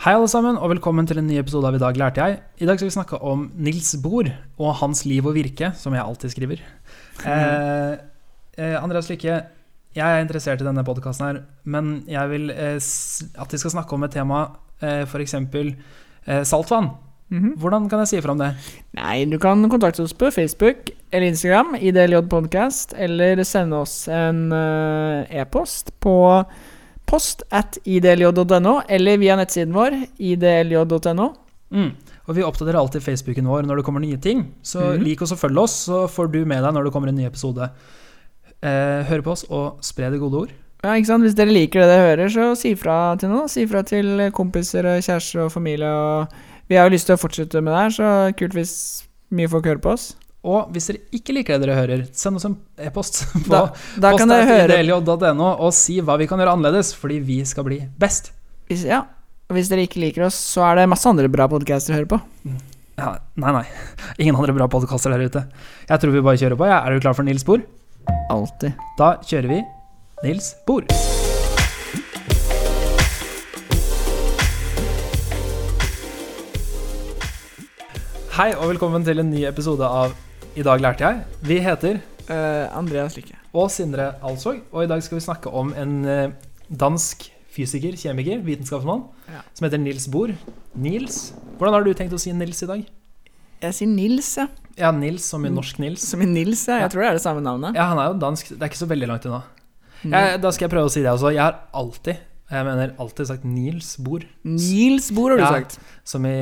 Hei, alle sammen, og velkommen til en ny episode av I dag lærte jeg. I dag skal vi snakke om Nils Bohr og hans liv og virke, som jeg alltid skriver. Eh, eh, Andreas Lykke, jeg er interessert i denne podkasten her, men jeg vil eh, at vi skal snakke om et tema, eh, f.eks. Eh, saltvann. -hmm. Hvordan kan jeg si ifra om det? Nei, du kan kontakte oss på Facebook eller Instagram, IDLJ Podcast, eller sende oss en eh, e-post på post at idlj.no, eller via nettsiden vår, idlj.no. Mm. Og vi oppdaterer alltid Facebooken vår når det kommer nye ting. Så mm. lik oss og følg oss, så får du med deg når det kommer en ny episode. Eh, hør på oss og spre det gode ord. Ja, ikke sant? Hvis dere liker det dere hører, så si fra til noen. Si fra til kompiser, og kjærester og familie. Og vi har jo lyst til å fortsette med det her, så kult hvis mye folk hører på oss. Og hvis dere ikke liker det dere hører, send oss en e-post på høre og si hva vi kan gjøre annerledes, fordi vi skal bli best. hvis, Ja, og hvis dere ikke liker oss, så er det masse andre bra podcaster å høre på. Ja, nei, nei. Ingen andre bra podkaster der ute. Jeg tror vi bare kjører på. Ja. Er du klar for Nils Bohr? Alltid. Da kjører vi Nils Bohr. Hei og velkommen til en ny episode av I dag lærte jeg. Vi heter uh, Andreas Lykke. og Sindre Alsvåg, og i dag skal vi snakke om en eh, dansk fysiker, kjemiker, vitenskapsmann, Ja. som heter Nils Bohr. Nils, hvordan har du tenkt å si Nils i dag? Jeg sier Nils, ja. Ja, Nils som i norsk Nils. Som i Nils, ja. Ja. Jeg tror det er det samme navnet. Ja, han er jo dansk, det er ikke så veldig langt unna. Mm. Jeg, da skal jeg prøve å si det også. Jeg har alltid, jeg mener alltid sagt Nils Bohr, Nils Bohr, har du Ja, sagt. som, i,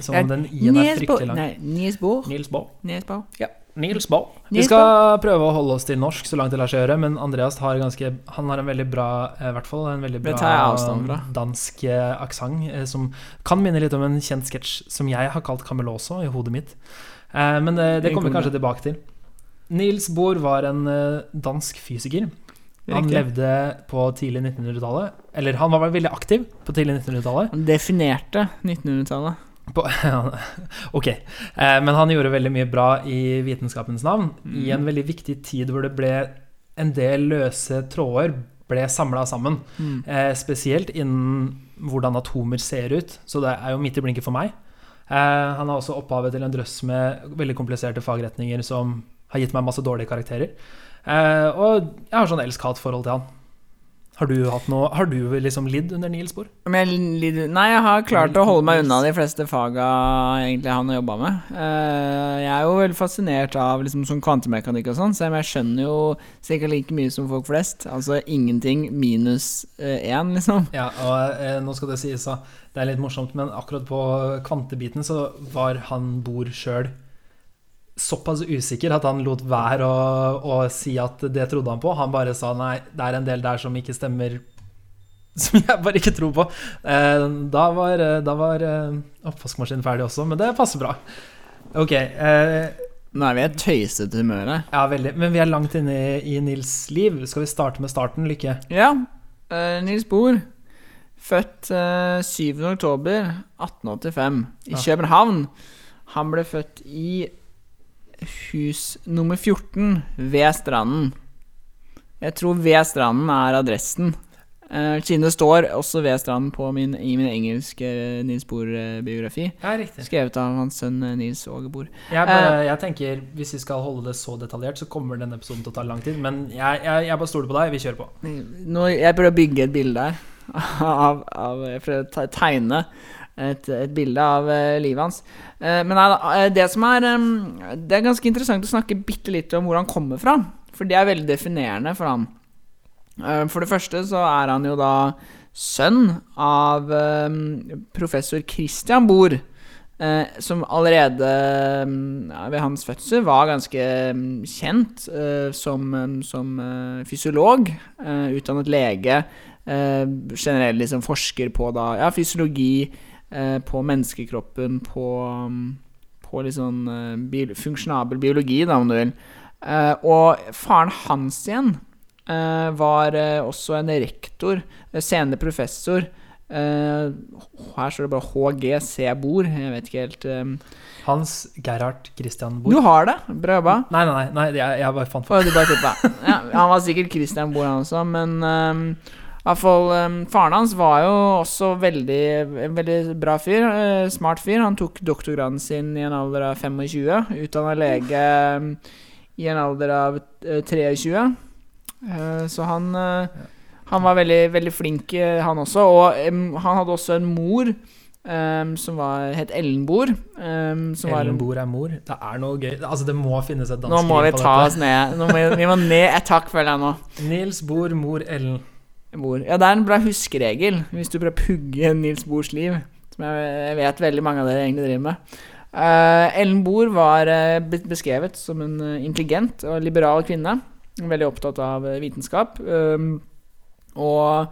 som om den i-en er fryktelig lang. Nei, Nils Bohr. Nils Bohr. Nils Bohr. Nils Bohr. Vi skal prøve å holde oss til norsk så langt det lar seg gjøre, men Andreas har ganske Han har en veldig bra eh, I hvert fall en veldig bra dansk eh, aksent, eh, som kan minne litt om en kjent sketsj som jeg har kalt Cameloso i hodet mitt. Eh, men det, det kommer vi kanskje tilbake til. Nils Bohr var en dansk fysiker. Han levde på tidlig 1900-tallet. Eller han var veldig aktiv på tidlig 1900-tallet. Han definerte 1900-tallet. På, ok, eh, men han gjorde veldig mye bra i vitenskapens navn. I en Mhm. veldig viktig tid hvor det ble en del løse tråder ble samla sammen. Mm. Eh, spesielt innen hvordan atomer ser ut, så det er jo midt i blinken for meg. Eh, han har også opphavet til en drøss med veldig kompliserte fagretninger som har gitt meg masse dårlige karakterer. Eh, og jeg har sånn elsk-hat-forhold til han. Har du noe Har du liksom lidd under Niels Bohr? Men jeg, lider- nei, jeg har klart å holde meg unna de fleste faga egentlig han har jobba med. Eh, jeg er jo veldig fascinert av liksom, sånn kvantemekanikk og sånn, selv om jeg skjønner jo sikkert like mye som folk flest. Altså ingenting minus én, liksom. Ja, og eh, nå skal det sies, da. Det er litt morsomt, men akkurat på kvantebiten så var han Bohr sjøl såpass usikker at han lot være å, å si at det trodde han på. Han bare sa nei, det er en del der som ikke stemmer Som jeg bare ikke tror på. Eh, da var, eh, da var eh, oppvaskmaskinen ferdig også, men det passer bra. Ok. Eh, Nå er vi er et tøysete humør her. ja, veldig. Men vi er langt inne i, i Nils liv. Skal vi starte med starten, Lykke? Ja. eh, Nils Bohr. Født eh, 7. oktober 1885 i Ja. København. Han ble født i hus nummer 14 ved stranden. Jeg tror ved stranden er adressen. Eh, siden det står også ved stranden på min, i min engelske Nils Bohr-biografi. Ja. Skrevet av hans sønn eh, Nils Åge Bohr. Jeg, bare, jeg tenker, Hvis vi skal holde det så detaljert, så kommer denne episoden til å ta lang tid. Men jeg, jeg, jeg bare stoler på deg. Vi kjører på. Nå, jeg prøver å bygge et bilde her. Av, av, jeg prøver å tegne et, et bilde av eh, livet hans. Eh, men eh, det som er Det er ganske interessant å snakke bitte litt om hvor han kommer fra. For det er veldig definerende for han. For det første så er han jo da sønn av professor Christian Bohr. Som allerede ved hans fødsel var ganske kjent som, som fysiolog. utdannet lege. generelt liksom forsker på da, ja, fysiologi, på menneskekroppen, på, mm, på litt sånn eh, bio, funksjonabel biologi, da, om du vil. Eh, og faren hans igjen eh, var eh, også en rektor, eh, senere professor. Eh, her står det bare HGC Bohr. Jeg vet ikke helt eh. Hans Gerhard Christian Du har det! Bra jobba. Nei, nei, nei, nei jeg, jeg bare fant på tippe. Ja, han var sikkert Christian Bohr, han også, men ehm, hvert fall um, Faren hans var jo også veldig, veldig bra fyr. Uh, smart fyr. Han tok doktorgraden sin i en alder av 25. Utdanna lege um, i en alder av uh, 23. Uh, så han Han var veldig, veldig flink, han også. Og um, han hadde også en mor Um, som var, het Ellenbor. Um, Ellenbor er mor? Det er noe gøy. Altså, det må finnes et dansk Nå må vi ta oss ned. Nå må vi, vi må ned et takk, føler jeg nå. Nils Bohr, mor Ellen. Bor. Ja, det er en bra huskeregel hvis du prøver å pugge Nils Bors liv. Som jeg, vet veldig mange av dere egentlig driver med. Uh, Ellen Bohr var uh, beskrevet som en uh, intelligent og liberal kvinne. Veldig opptatt av vitenskap. Um, og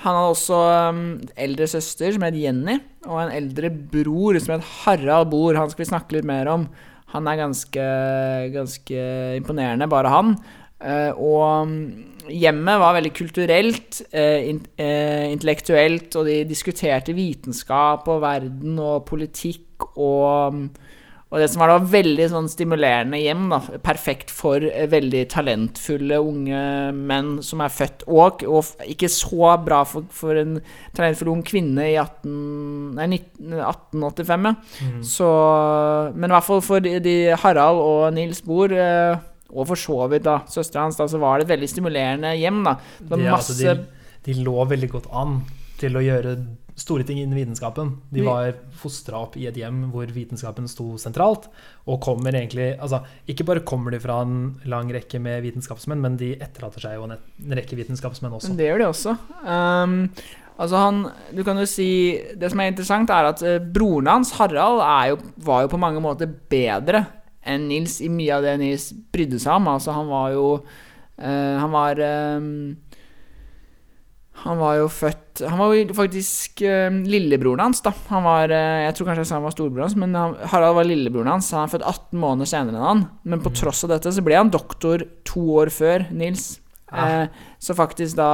han hadde også um, eldre søster som het Jenny, og en eldre bror som het Harald Bohr. Han skal vi snakke litt mer om. Han er ganske, ganske imponerende, bare han. Uh, og um, hjemmet var veldig kulturelt, in, uh, intellektuelt, og de diskuterte vitenskap og verden og politikk og um, og det som var da veldig sånn stimulerende hjem, da, perfekt for eh, veldig talentfulle unge menn som er født Og, og ikke så bra for, for, en talentfull ung kvinne i 18, nei, 19, 1885, ja. Mm. Så, men i hvert fall for de, de Harald og Nils Bohr eh, og for så vidt da, søstera hans, da, så var det et veldig stimulerende hjem. da. Var masse... Ja, altså de, de lå veldig godt an til å gjøre store ting innen vitenskapen. De var fostra opp i et hjem hvor vitenskapen sto sentralt. Og kommer egentlig altså Ikke bare kommer de fra en lang rekke med vitenskapsmenn, men de etterlater seg jo en, rekke vitenskapsmenn også. Det gjør de også. Um, altså han, du kan jo si Det som er interessant, er at uh, broren hans, Harald, jo, var jo på mange måter bedre enn Nils i mye av det Nils brydde seg om. Altså, han var jo uh, Han var um, han var jo født Han var jo faktisk uh, lillebroren hans, da. Han var, uh, Jeg tror kanskje jeg sa han var storebroren hans, men han, Harald var lillebroren hans. Han er født 18 måneder senere enn han. Men på mm. tross av dette så ble han doktor to år før Nils. Ah. Uh, så faktisk da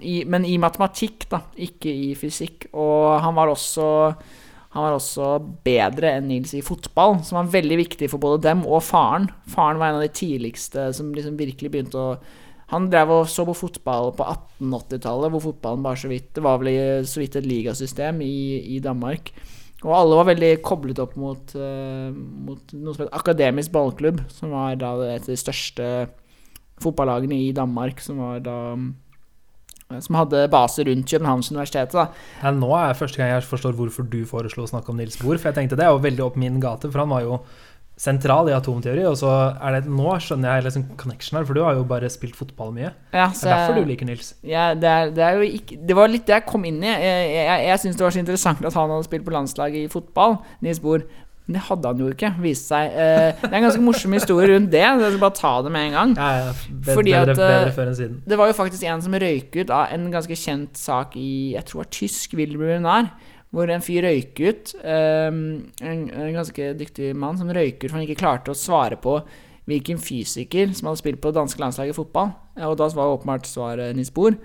i, Men i matematikk, da, ikke i fysikk. Og han var også han var også bedre enn Nils i fotball, som var veldig viktig for både dem og faren. Faren var en av de tidligste som liksom virkelig begynte å han drev og så på fotball på 1880-tallet, hvor fotballen bare så vidt Det var vel så vidt et ligasystem i, i Danmark. Og alle var veldig koblet opp mot, uh, mot noe som het Akademisk ballklubb, som var da et av de største fotballagene i Danmark, som var da som hadde base rundt Københavns universitet. Ja, nå er det første gang jeg forstår hvorfor du foreslo å snakke om Nils Bohr. For jeg tenkte det er jo veldig opp min gate, for han var jo sentral i atomteori. Og så er det Nå skjønner jeg liksom connection her, for du har jo bare spilt fotball mye. Ja, det er derfor du liker Nils. Ja, det, er, det, er ikke, det var litt det jeg kom inn i. Jeg, jeg, jeg syns det var så interessant at han hadde spilt på landslaget i fotball, Nils Bohr. Men det hadde han jo ikke, viste seg. Eh, det er en ganske morsom historie rundt det. Jeg skal bare ta det med en gang. Ja, ja. Bedre, Fordi at, bedre, bedre siden. Det var jo faktisk en som røyk ut av en ganske kjent sak i Jeg tror det var tysk Wilbur hvor en fyr røyk ut. Eh, en, en, ganske dyktig mann som røyk ut for han ikke klarte å svare på hvilken fysiker som hadde spilt på det danske landslaget i fotball. Og da var åpenbart svaret Nils Bohr.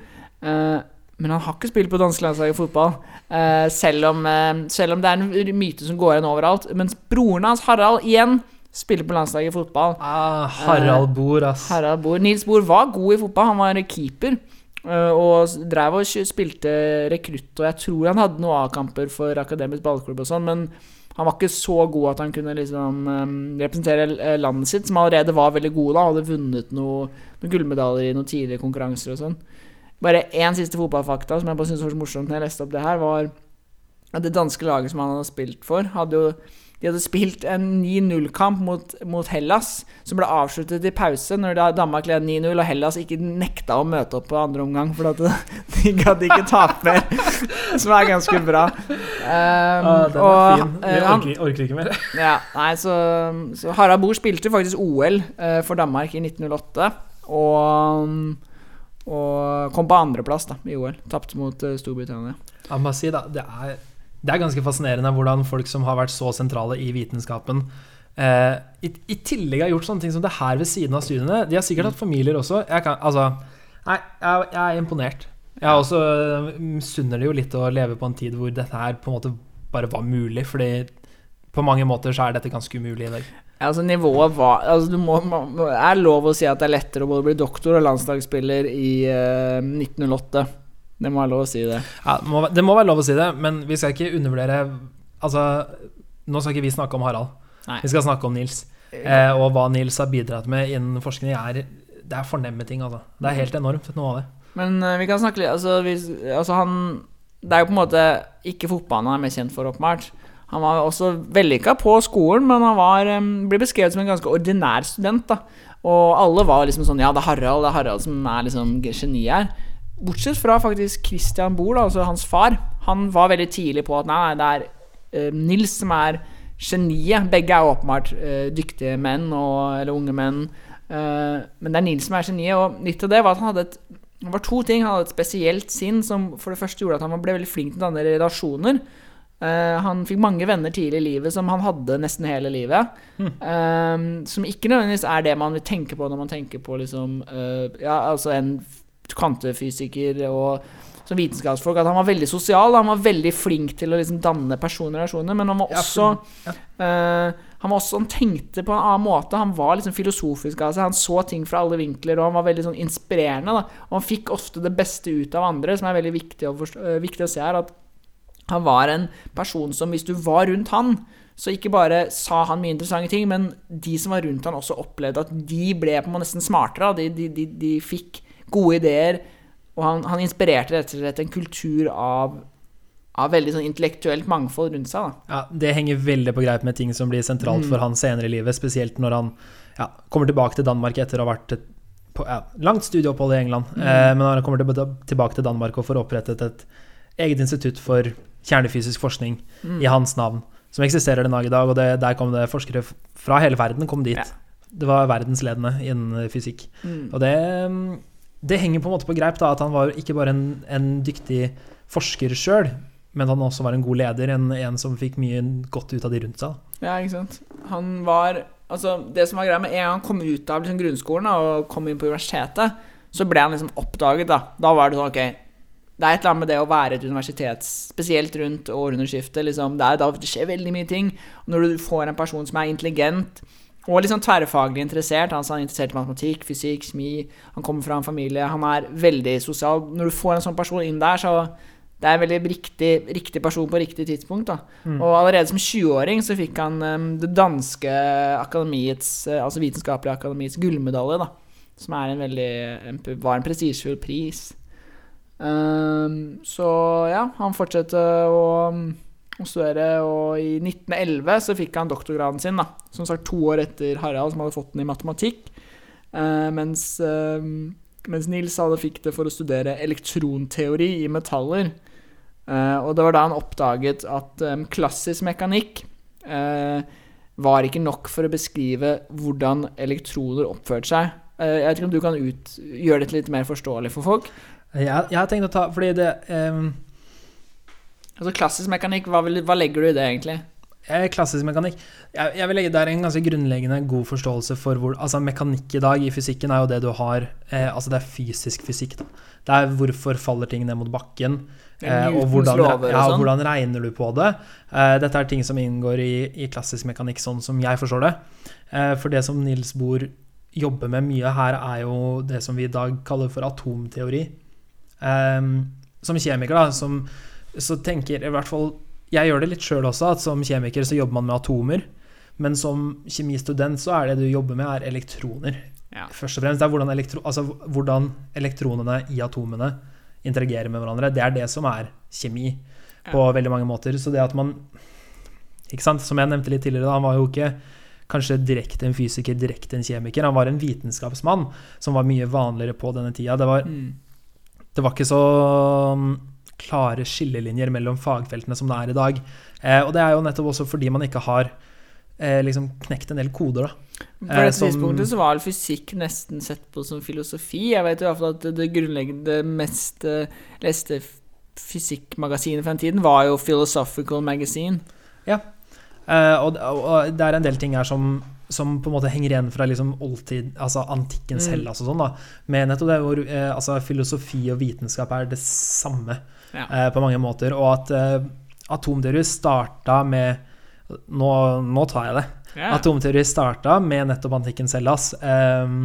Uh, men han har ikke spilt på danske landslaget i fotball. Uh, selv, om, uh, selv, om, det er en myte som går igjen overalt. Mens broren hans, Harald, igjen spiller på landslaget i fotball. Ah, Harald Bohr, ass. Harald Bohr. Nils Bohr var god i fotball. Han var keeper. Og drev og spilte rekrutt, og jeg tror han hadde noen A-kamper for Akademisk ballklubb og sånn, men han var ikke så god at han kunne liksom representere eh, landet sitt, som allerede var veldig gode da, hadde vunnet noen noe gullmedaljer i noen tidligere konkurranser og sånn. Bare én siste fotballfakta som jeg bare syntes var så morsomt når jeg leste opp det her, var at det danske laget som han hadde spilt for, hadde jo de hadde spilt en 9-0-kamp mot, mot, Hellas, som ble avsluttet i pause når Danmark led 9-0, og Hellas ikke nekta å møte opp på andre omgang for at de gadd ikke tape mer. som er ganske bra. Um, ah, den er og, fin. Vi eh, orker, orker, ikke mer. ja, nei, så, så Harald Bohr spilte faktisk OL uh, eh, for Danmark i 1908, og, og kom på andreplass i OL. Tapte mot uh, Storbritannia. Jeg må si da, det er det er ganske fascinerende hvordan folk som har vært så sentrale i vitenskapen, eh, i, i, tillegg har gjort sånne ting som det her ved siden av studiene. De har sikkert hatt familier også. Jeg, kan, altså, nei, jeg, jeg er imponert. Jeg også misunner det jo litt å leve på en tid hvor dette her på en måte bare var mulig, fordi på mange måter så er dette ganske umulig i dag. Altså nivået var altså Det må, må, er lov å si at det er lettere å både bli doktor og landslagsspiller i uh, 1908 Det må være lov å si det. Ja, det, må, det må være lov å si det, men vi skal ikke undervurdere Altså, nå skal ikke vi snakke om Harald. Nei. Vi skal snakke om Nils. Eh, og hva Nils har bidratt med innen forskning, er, det er fornemme ting. Altså. Det er helt enormt, noe av det. Men uh, vi kan snakke litt altså, vi, altså han Det er jo på en måte ikke fotballen han er mest kjent for, åpenbart. Han var også vellykka på skolen, men han var, ble beskrevet som en ganske ordinær student. da Og alle var liksom sånn Ja, det er Harald, det er Harald som er liksom geniet her. Bortsett fra faktisk Christian Bohr, altså hans far. Han var veldig tidlig på at nei, nei det er uh, Nils som er geniet. Begge er åpenbart uh, dyktige menn, og, eller unge menn. Uh, men det er Nils som er geniet, og litt av det var at han hadde et det var to ting. Han hadde et spesielt sinn som for det første gjorde at han ble veldig flink til å danne relasjoner. Uh, han fikk mange venner tidlig i livet som han hadde nesten hele livet. Mm. Um, som ikke nødvendigvis er det man vil tenke på når man tenker på liksom uh, Ja, altså en kvantefysiker og som vitenskapsfolk. At han var veldig sosial. Han var veldig flink til å liksom danne personlige relasjoner. Men han var også ja, han var også Han tenkte på en annen måte. Han var liksom filosofisk av seg. Han så ting fra alle vinkler, og han var veldig sånn inspirerende. Da. Og han fikk ofte det beste ut av andre, som er veldig viktig å, forstå, viktig å se her. At han var en person som, hvis du var rundt han, så ikke bare sa han mye interessante ting, men de som var rundt han også opplevde at de ble på en måte nesten smartere. De, de, de, de, fikk gode ideer, og han, han inspirerte rett og slett en kultur av, av veldig sånn intellektuelt mangfold rundt seg. Da. Ja, Det henger veldig på greip med ting som blir sentralt mm. for han senere i livet, spesielt når han ja, kommer tilbake til Danmark etter å ha vært på ja, langt studieopphold i England. Mm. Eh, men når han kommer tilbake til Danmark og får opprettet et eget institutt for kjernefysisk forskning mm. i hans navn, som eksisterer den dag i dag. Og det, der kom det forskere fra hele verden kom dit. Ja. Det var verdensledende innen fysikk. Mm. Og det, det, henger på en måte på greip, da, at han var ikke bare en, en dyktig forsker sjøl, men han også var en god leder, en, en, som fikk mye godt ut av de rundt seg. Ja, ikke sant. Han var Altså, det som var greia med en gang han kom ut av liksom, grunnskolen da, og kom inn på universitetet, så ble han liksom oppdaget, da. Da var det sånn, ok det er et eller annet med det å være et universitet, spesielt rundt århundreskiftet. Liksom, det, da det skjer veldig mye ting. Og når du får en person som er intelligent og liksom tverrfaglig interessert altså Han er interessert i matematikk, fysikk, kjemi, han kommer fra en familie, han er veldig sosial Når du får en sånn person inn der, så det er en veldig riktig, riktig person på riktig tidspunkt. Mm. Og allerede som 20-åring så fikk han um, det danske akademiets, uh, altså vitenskapelige akademiets gullmedalje, da. Som er en veldig, var en prestisjefull pris. Um, så ja, han fortsatte å, å, studere, og i 1911 så fikk han doktorgraden sin. da Som sagt to år etter Harald, som hadde fått den i matematikk. Uh, mens, uh, mens, Nils hadde fikk det for å studere elektronteori i metaller. Uh, og det var da han oppdaget at um, klassisk mekanikk var ikke nok for å beskrive hvordan elektroner oppførte seg. jeg vet ikke om du kan ut, gjøre dette litt mer forståelig for folk? Jeg, jeg har tenkt å ta Fordi det um, Altså Klassisk mekanikk, hva, vil, hva, legger du i det, egentlig? Klassisk mekanikk jeg, jeg, vil legge der en ganske grunnleggende god forståelse for hvor Altså Mekanikk i dag i fysikken er jo det du har eh, Altså det er fysisk fysikk. Da. Det er hvorfor faller ting ned mot bakken. Eh, og hvordan, ja, og hvordan, regner du på det? Eh, dette er ting som inngår i, i, klassisk mekanikk, sånn som jeg forstår det. Eh, for det som Nils Bohr jobber med mye her, er jo det som vi i dag kaller for atomteori. Um, som kjemiker, da, som, så tenker i hvert fall Jeg gjør det litt sjøl også, at som kjemiker så jobber man med atomer. Men som kjemistudent så er det du jobber med, er elektroner. Ja. Først og fremst. Det er hvordan, elektro, altså, hvordan, elektronene i atomene interagerer med hverandre. Det er det som er kjemi på ja. veldig mange måter. Så det at man ikke sant? Som jeg nevnte litt tidligere, da, han var jo ikke kanskje direkte en fysiker, direkte en kjemiker. Han var en vitenskapsmann, som var mye vanligere på denne tida. Det var mm det var ikke så um, klare skillelinjer mellom fagfeltene som det er i dag. Eh, og det er jo nettopp også fordi man ikke har eh, liksom knekt en del koder, da. På det eh, tidspunktet så var fysikk nesten sett på som filosofi. Jeg vet i hvert fall at det grunnleggende, mest uh, leste fysikkmagasinet fra den tiden var jo Philosophical Magazine. Ja, og, og, det er en del ting her som som på en måte henger igjen fra liksom oldtid, altså antikkens mm. Hellas og sånn. da, Med nettopp det hvor eh, altså filosofi og vitenskap er det samme ja. eh, på mange måter. Og at eh, atomteori starta med nå, nå, tar jeg det. Yeah. Atomteori starta med nettopp antikkens Hellas, eh,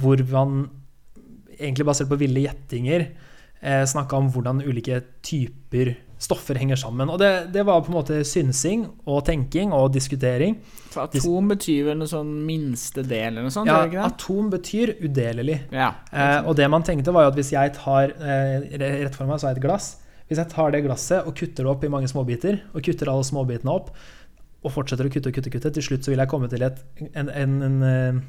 hvor man egentlig basert på ville gjettinger eh, snakka om hvordan ulike typer stoffer henger sammen. Og det, det var på en måte synsing og tenking og diskutering. For atom betyr vel noe sånn minste del eller noe sånt? Ja, det atom betyr udelelig. Ja. Eh, og det man tenkte, var jo at hvis jeg tar eh, Rett for meg så er et glass. Hvis jeg tar det glasset og kutter det opp i mange småbiter, og kutter alle småbitene opp, og fortsetter å kutte og kutte, kutte, til slutt så vil jeg komme til et, en, en, en, eh,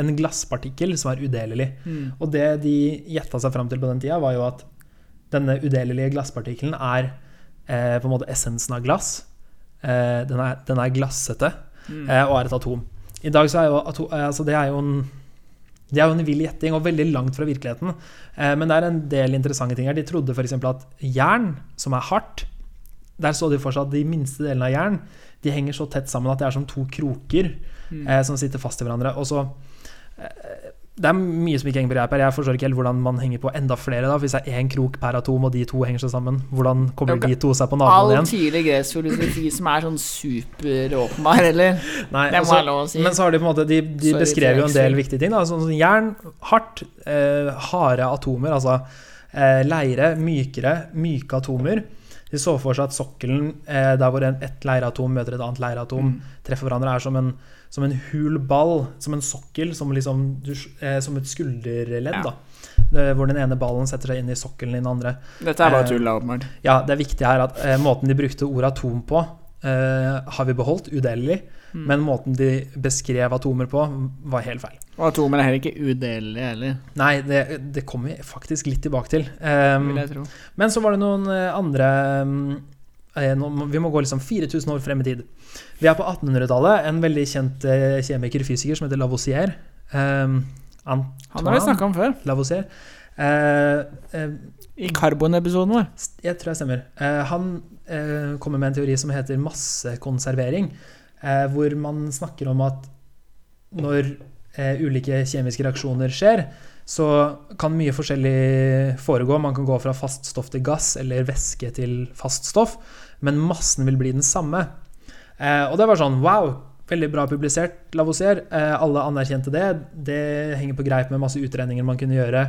en glasspartikkel som er udelelig. Mm. Og det de gjetta seg fram til på den tida, var jo at denne udelelige glasspartikkelen er eh, på en måte essensen av glass. Eh, den, er, den er glassete Mm. eh, og er et atom. I dag så er jo ato, eh, altså det er jo en det er jo en vill gjetting og veldig langt fra virkeligheten. Eh, men det er en del interessante ting her. De trodde f.eks. at jern, som er hardt Der så de for seg at de minste delene av jern de henger så tett sammen at det er som to kroker Mm. eh, som sitter fast i hverandre. Og så Det er mye som ikke henger på greip her. Jeg forstår ikke helt hvordan man henger på enda flere. da Hvis det er én krok per atom, og de to henger seg sammen, hvordan kommer de to seg på All naboen igjen? tidlig gresk som er sånn superåpenbar, eller? Nei, Det må altså, jeg lov å si. Men så har de på en måte De, de Sorry beskrev jo en del viktige ting. Da, sånn sånn jern, hardt, eh, harde atomer, altså eh, leire, mykere, myke atomer. De så for seg at sokkelen, eh, der hvor en, et leireatom møter et annet leireatom, Mm. treffer hverandre, er som en, som en hul ball, som en sokkel, som, liksom, du, eh, som et skulderledd. Ja. da Eh, Hvor den ene ballen setter seg inn i sokkelen i den andre. Dette er bare Eh, tull, åpenbart. Ja, Det er viktig her at eh, måten de brukte ordet atom på, eh, har vi beholdt udelelig. Mm. Men måten de beskrev atomer på, var helt feil. Og atomer er heller ikke udelelige, heller, Nei, det, det kommer vi faktisk litt tilbake til. Um, vil jeg tro. men så var det noen eh, andre um, eh, Vi må gå liksom 4000 år frem i tid. Vi er på 1800-tallet. En veldig kjent eh, kjemiker fysiker som heter Lavoisier. Um, Han har vi snakka om før. Lavoisier. Eh, eh, I karbonepisoden vår. jeg tror jeg stemmer. Eh, han eh, kommer med en teori som heter massekonservering, eh, hvor man snakker om at når eh, ulike kjemiske reaksjoner skjer, så kan mye forskjellig foregå. Man kan gå fra fast stoff til gass eller væske til fast stoff, men massen vil bli den samme. Eh, og det var sånn wow, veldig bra publisert, Lavoisier. Eh, alle anerkjente det. Det henger på greip med masse utregninger man kunne gjøre.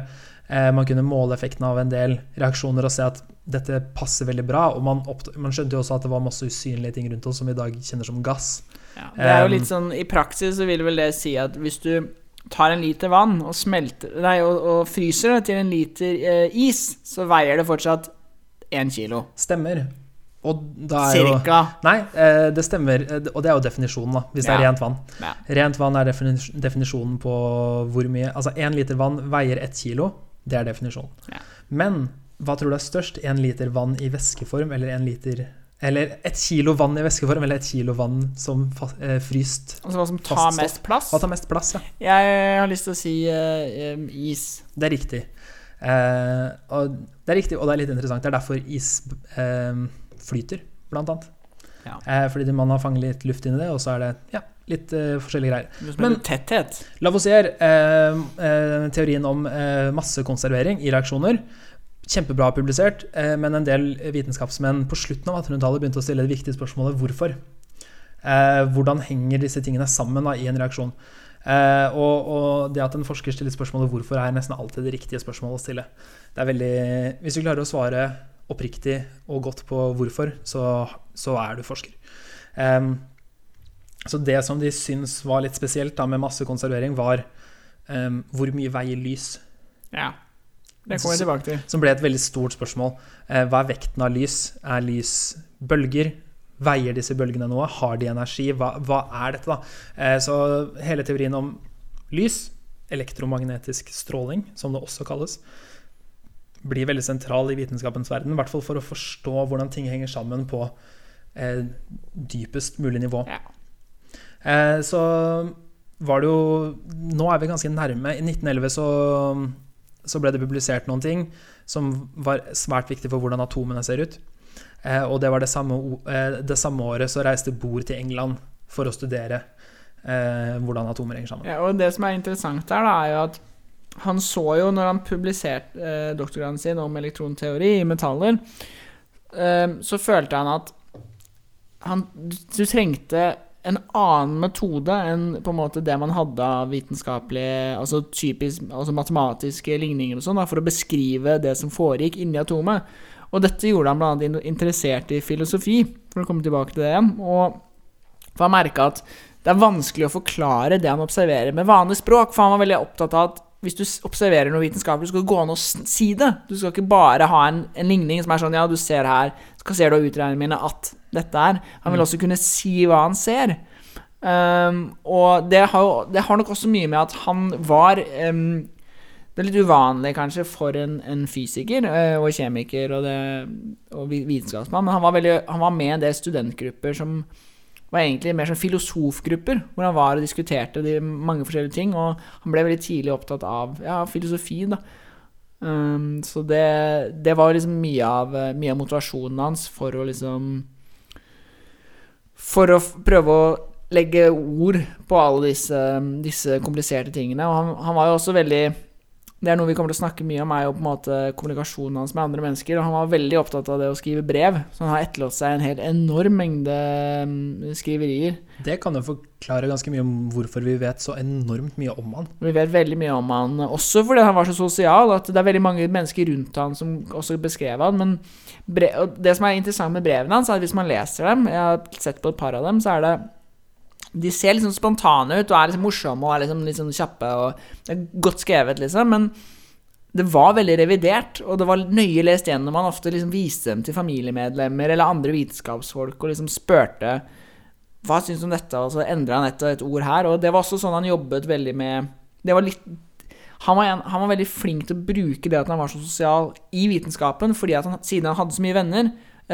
Eh, man kunne måle effekten av en del reaksjoner og se at dette passer veldig bra. Og man, man skjønte jo også at det var masse usynlige ting rundt oss som vi i dag kjenner som gass. Ja, det er jo litt sånn I praksis så vil vel det si at hvis du tar en liter vann og smelter Nei, og, og fryser det til en liter eh, is, så veier det fortsatt én kilo. Stemmer. Og da er jo Cirka. Nei, eh, det stemmer. eh, Og det er jo definisjonen, da, hvis det er rent vann. Ja. Rent vann er definisjonen på hvor mye Altså én liter vann veier ett kilo. Det er definisjonen. Ja. Men hva tror du er størst? Én liter vann i væskeform eller en liter Eller ett kilo vann i væskeform eller ett kilo vann som eh, fryst? Altså hva som tar Fast mest plass? Hva tar mest plass, ja? Jeg har lyst til å si eh, is. Det er riktig. Eh, og det er riktig, og det er litt interessant. Det er derfor is eh, flyter, blant annet. Ja. Eh, fordi man har fanget litt luft inn i det, og så er det ja, litt eh, forskjellige greier. Men- tetthet. Lavoisier, teorien om massekonservering i reaksjoner. Kjempebra publisert, eh, men en del vitenskapsmenn på slutten av 1800-tallet begynte å stille det viktige spørsmålet hvorfor. Eh, hvordan henger disse tingene sammen da, i en reaksjon? Eh, og, og det at en forsker stiller spørsmålet hvorfor, er nesten alltid det riktige spørsmålet å stille. Det er veldig, hvis du klarer å svare oppriktig og godt på hvorfor, så, så er du forsker. Så det som de syns var litt spesielt da med massekonservering, var hvor mye veier lys? Ja. Det kommer jeg tilbake til. Som ble et veldig stort spørsmål. Eh, hva er vekten av lys? Er lys bølger? Veier disse bølgene noe? Har de energi? Hva, hva er dette, da? Eh, så hele teorien om lys, elektromagnetisk stråling, som det også kalles, blir veldig sentral i vitenskapens verden. I hvert fall for å forstå hvordan ting henger sammen på eh, dypest mulig nivå. Ja. Eh, så var det jo Nå er vi ganske nærme. I 1911 så, så ble det publisert noen ting som var svært viktig for hvordan atomene ser ut. Eh, og det var det samme, eh, det samme året så reiste Bohr til England for å studere eh, hvordan atomer henger sammen. Ja, og det som er interessant der, da, er jo at han så jo, når han publiserte eh, doktorgraden sin om elektronteori i metaller, eh, så følte han at han, du, trengte en annen metode enn på en måte det man hadde av vitenskapelige, altså typisk, altså matematiske ligninger og sånn, for å beskrive det som foregikk inni atomet. Og dette gjorde han bl.a. interessert i filosofi, for å komme tilbake til det igjen. Og for han merka at det er vanskelig å forklare det han observerer med vanlig språk, for han var veldig opptatt av at hvis du observerer noe vitenskapelig, skal det gå an å si det. Du skal ikke bare ha en, en ligning som er sånn Ja, du ser her, skal ser du av utregningene mine at dette er. Han vil også kunne si hva han ser. Um, og det har, jo, det har nok også mye med at han var um, Det er litt uvanlig kanskje for en, en fysiker uh, og kjemiker og, det, og vitenskapsmann, men han var, veldig, han var med i en del studentgrupper som var egentlig mer sånn filosofgrupper, hvor han var og diskuterte de mange forskjellige ting. Og han ble veldig tidlig opptatt av ja, filosofi, da. Um, så det, det, var liksom mye av, mye av motivasjonen hans for å liksom For å prøve å legge ord på alle disse, disse kompliserte tingene. Og han, han var jo også veldig det er noe vi kommer til å snakke mye om, er jo på en måte kommunikasjonen hans med andre mennesker. Og han var veldig opptatt av det å skrive brev, så han har etterlatt seg en helt enorm mengde mm, skriverier. Det kan jo forklare ganske mye om hvorfor vi vet så enormt mye om han. Vi vet veldig mye om han, også fordi han var så sosial, at det er veldig mange mennesker rundt han som også beskrev han. Men det som er interessant med brevene hans, er at hvis man leser dem, jeg har sett på et par av dem, så er det de ser liksom spontane ut og er liksom morsomme og er liksom sånn kjappe. og er godt skrevet, liksom. Men det var veldig revidert, og det var nøye lest gjennom. Man ofte liksom viste dem til familiemedlemmer eller andre vitenskapsfolk og liksom spurte hva syns du om dette, og så endra han et et ord her. Og det var også sånn han jobbet veldig med Det var litt han var, en, han var veldig flink til å bruke det at han var så sosial i vitenskapen, fordi at han, siden han hadde så mye venner,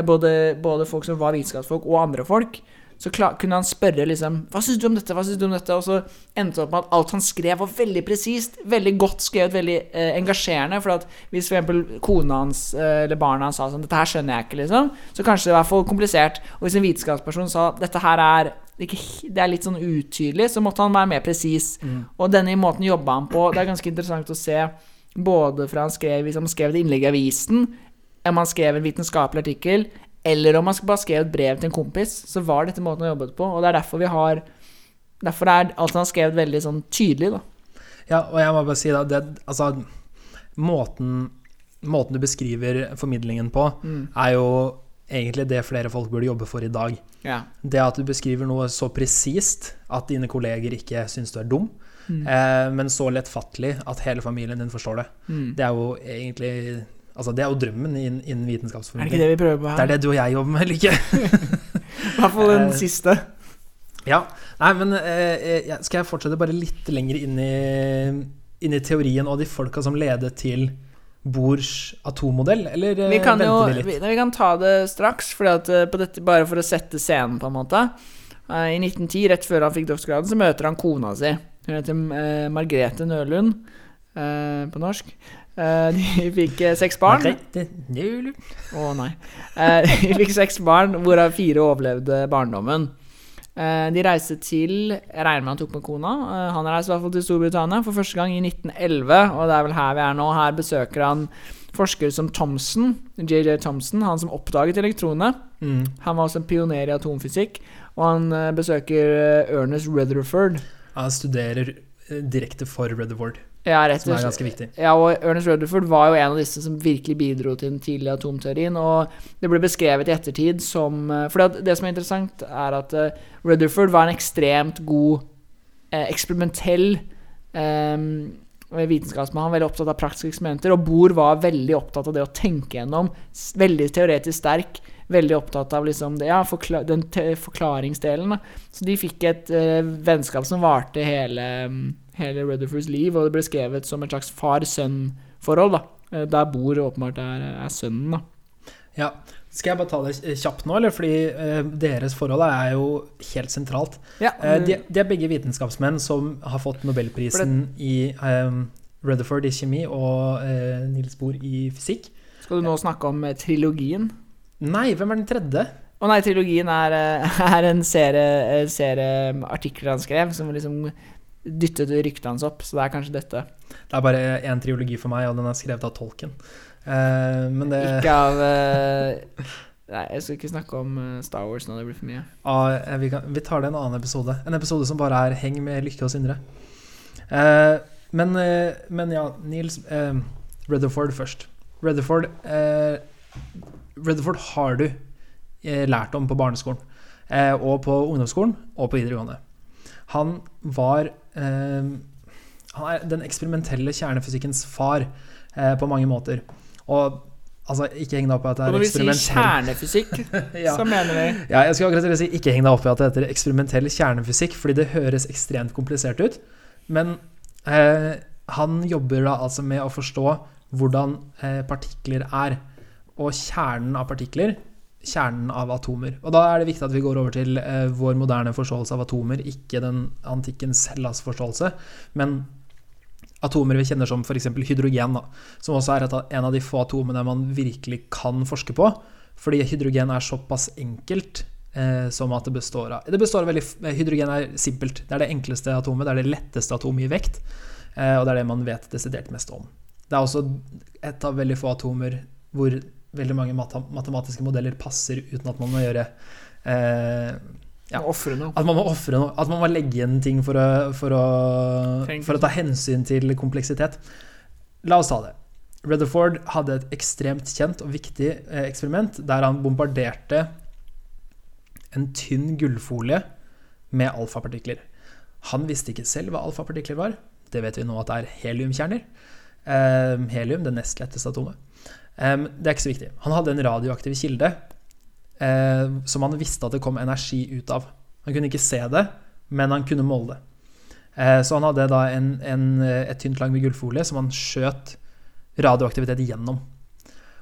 både, både folk som var vitenskapsfolk, og andre folk, så klar, kunne han spørre liksom Hva syns du om dette? Hva syns du om dette? Og så endte det opp med at alt han skrev, var veldig presist. Veldig godt skrevet, veldig eh, engasjerende. For at hvis f.eks. kona hans eh, eller barna hans sa sånn Dette her skjønner jeg ikke, liksom. Så kanskje det var for komplisert. Og hvis en vitenskapsperson sa dette her er ikke, det er litt sånn utydelig, så måtte han være mer presis. Mm. Og denne måten jobba han på. Det er ganske interessant å se både fra han skrev, hvis han skrev et innlegg i avisen, om han skrev en vitenskapelig artikkel, eller om man bare skrev et brev til en kompis, så var dette måten han jobbet på. Og det er derfor vi har Derfor er alt han har skrevet, veldig sånn tydelig, da. Ja, og jeg må bare si da det, Altså, måten, måten du beskriver formidlingen på, mm. er jo egentlig det flere folk burde jobbe for i dag. Ja. Det at du beskriver noe så presist at dine kolleger ikke syns du er dum, mm. eh, men så lettfattelig at hele familien din forstår det. Mm. Det er jo egentlig Altså, det er jo drømmen innen, innen vitenskapsformidling. Er det ikke det vi prøver på her? Det er det du og jeg jobber med, eller ikke? I hvert fall den eh, siste. Ja. Nei, men eh, eh skal jeg fortsette bare litt lenger inn i, inn i teorien og de folka som ledet til Bohrs atommodell, eller vi kan venter jo, vi litt? Vi, kan ta det straks, at, dette, bare for å sette scenen, på en måte. I 1910, rett før han fikk doktorgraden, så møter han kona si. Hun heter Margrethe Nølund på norsk. Uh, de fikk uh, seks barn. Å oh, nei. Uh, de fikk seks barn, hvorav fire overlevde barndommen. de reiste til Jeg regner med han tok med kona. han reiste i hvert fall til Storbritannia for første gang i 1911. Og det er vel her vi er nå. Her besøker han forskere som Thompson JJ Thompson, han som oppdaget elektronene. Mm. Han var også en pioner i atomfysikk. Og han besøker Ernest Rutherford. Han studerer direkte for Rutherford. Ja, rett som er ganske viktig. Ja, og Ernest Rutherford var jo en av disse som virkelig bidro til den tidlige atomteorien. Og det ble beskrevet i ettertid som eh, For det som er interessant, er at uh, Rutherford var en ekstremt god eh, eksperimentell eh, vitenskapsmann. Han var veldig opptatt av praktiske eksperimenter. Og Bohr var veldig opptatt av det å tenke gjennom. Veldig teoretisk sterk. Veldig opptatt av liksom det, ja, forkla den forklaringsdelen. Da. Så de fikk et eh, vennskap som varte hele um, hele Rutherfords liv, og det ble skrevet som et slags far-sønn-forhold. da eh, Der bor åpenbart er, er sønnen. da Ja, Skal jeg bare ta det kjapt nå, eller? Fordi eh, deres forhold er jo helt sentralt. Ja, eh, de, de, er begge vitenskapsmenn som har fått nobelprisen i eh, Rutherford i kjemi og Nils Niels Bohr i fysikk. Skal du nå snakke om trilogien? Nei, hvem er den tredje? Å nei, trilogien er, er en serie, serie artikler han skrev, som liksom dyttet ryktet hans opp, så det er kanskje dette. Det er bare én triologi for meg, og den er skrevet av tolken. Uh, men det Ikke av uh, Nei, jeg skal ikke snakke om eh, Star Wars nå, det blir for mye. Eh, vi, kan, vi tar det en annen episode. En episode som bare er 'Heng med Lykke og Sindre'. Eh, men, eh, men ja, Nils eh, Rutherford først. Rutherford eh, Rutherford har du eh, lært om på barneskolen. Eh, og på ungdomsskolen og på videregående. Han var eh, Han er den eksperimentelle kjernefysikkens far eh, på mange måter. Og altså, ikke heng deg opp i at det Og eksperimentell når vi sier kjernefysikk, ja. så mener vi Ja, jeg skulle akkurat til å si ikke heng deg opp i at det heter eksperimentell kjernefysikk, fordi det høres ekstremt komplisert ut. Men eh, han jobber da altså med å forstå hvordan eh, partikler er. Og kjernen av partikler, kjernen av atomer. Og da er det viktig at vi går over til eh, vår moderne forståelse av atomer, ikke den antikkens Hellas forståelse, men atomer vi kjenner som f.eks. hydrogen, da, som også er et en av de få atomene man virkelig kan forske på. Fordi hydrogen er såpass enkelt eh, som at det består av Det består veldig, eh, Hydrogen er simpelt. Det er det enkleste atomet, det er det letteste atomet i vekt. Eh, og det er det man vet desidert mest om. Det er også et av veldig få atomer hvor veldig mange matematiske modeller passer uten at man må gjøre eh, Ja. At man må ofre noe. At man må legge igjen ting for å, for, å, for å ta hensyn til kompleksitet. La oss ta det. Rutherford hadde et ekstremt kjent og viktig eh, eksperiment der han bombarderte en tynn gullfolie med alfapartikler. Han visste ikke selv hva alfapartikler var. Det vet vi nå at det er heliumkjerner. Eh, helium, det nest letteste atomet. Eh, det er ikke så viktig. Han hadde en radioaktiv kilde eh, som han visste at det kom energi ut av. Han kunne ikke se det, men han kunne måle det. Eh, så han hadde da en, en, et tynt lag med gullfolie som han skjøt radioaktivitet gjennom.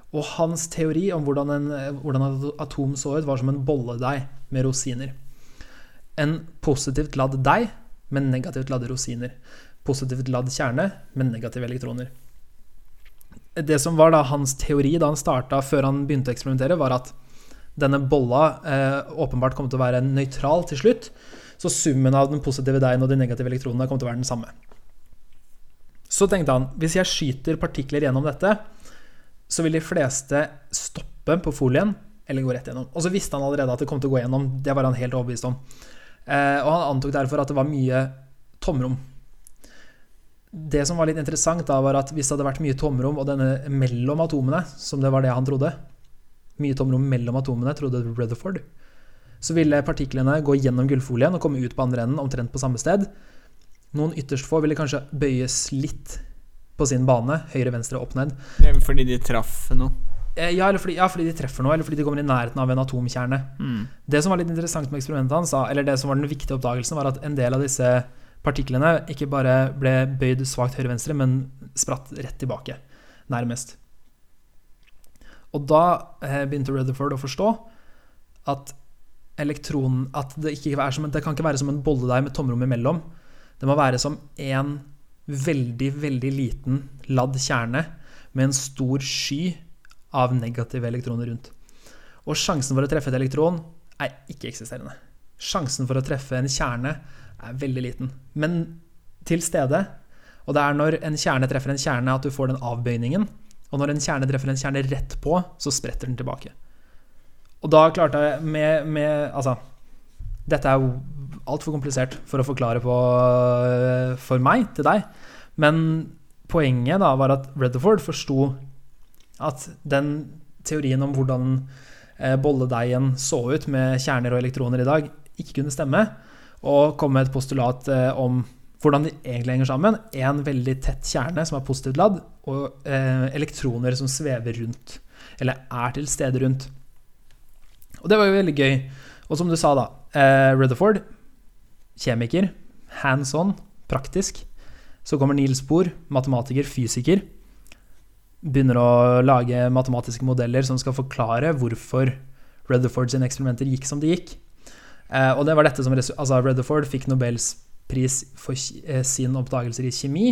Og hans teori om hvordan, en, hvordan et atom så ut, var som en bolledeig med rosiner. En positivt ladd deig med negativt ladde rosiner. Positivt ladd kjerne med negative elektroner. Det som var da hans teori da han starta før han begynte å eksperimentere, var at denne bolla eh, åpenbart kom til å være nøytral til slutt. Så summen av den positive deigen og de negative elektronene kom til å være den samme. Så tenkte han hvis jeg skyter partikler gjennom dette, så vil de fleste stoppe på folien eller gå rett gjennom. Og så visste han allerede at det kom til å gå gjennom. Det var han helt overbevist om. Eh, og han antok derfor at det var mye tomrom. Det som var litt interessant, da var at hvis det hadde vært mye tomrom og denne mellom atomene, som det var det han trodde Mye tomrom mellom atomene, trodde Rutherford. Så ville partiklene gå gjennom gullfolien og komme ut på andre enden, omtrent på samme sted. Noen ytterst få ville kanskje bøyes litt på sin bane, høyre, venstre, opp, ned. Det er fordi de traff noe. Eh, Ja, eller fordi, ja, fordi de treffer noe, eller fordi de kommer i nærheten av en atomkjerne. Mm. Det som var litt interessant med eksperimentet hans, eller det som var den viktige oppdagelsen, var at en del av disse partiklene ikke bare ble bøyd svakt høyre-venstre, men spratt rett tilbake, nærmest. Og da eh, begynte Rutherford å forstå at elektronen At det, som det kan ikke være som en bolledeig med tomrom imellom. Det må være som en veldig, veldig liten ladd kjerne med en stor sky av negative elektroner rundt. Og sjansen for å treffe et elektron er ikke-eksisterende. Sjansen for å treffe en kjerne er veldig liten, men til stede. Og det er når en kjerne treffer en kjerne at du får den avbøyningen. Og når en kjerne treffer en kjerne rett på, så spretter den tilbake. Og da klarte jeg med, med Altså, dette er jo altfor komplisert for å forklare på for meg til deg. Men poenget da var at Rutherford forsto at den teorien om hvordan eh, bolledeigen så ut med kjerner og elektroner i dag, ikke kunne stemme, og kom med et postulat eh, om hvordan de egentlig henger sammen. En veldig tett kjerne som er positivt ladd, og eh, elektroner som svever rundt, eller er til stede rundt. Og det var jo veldig gøy. Og som du sa, da, eh, Rutherford, kjemiker, hands on, praktisk. Så kommer Niels Bohr, matematiker, fysiker. Begynner å lage matematiske modeller som skal forklare hvorfor Rutherford sine eksperimenter gikk som de gikk. Eh, og det var dette som altså Rutherford fikk Nobels pris for eh, sin oppdagelser i kjemi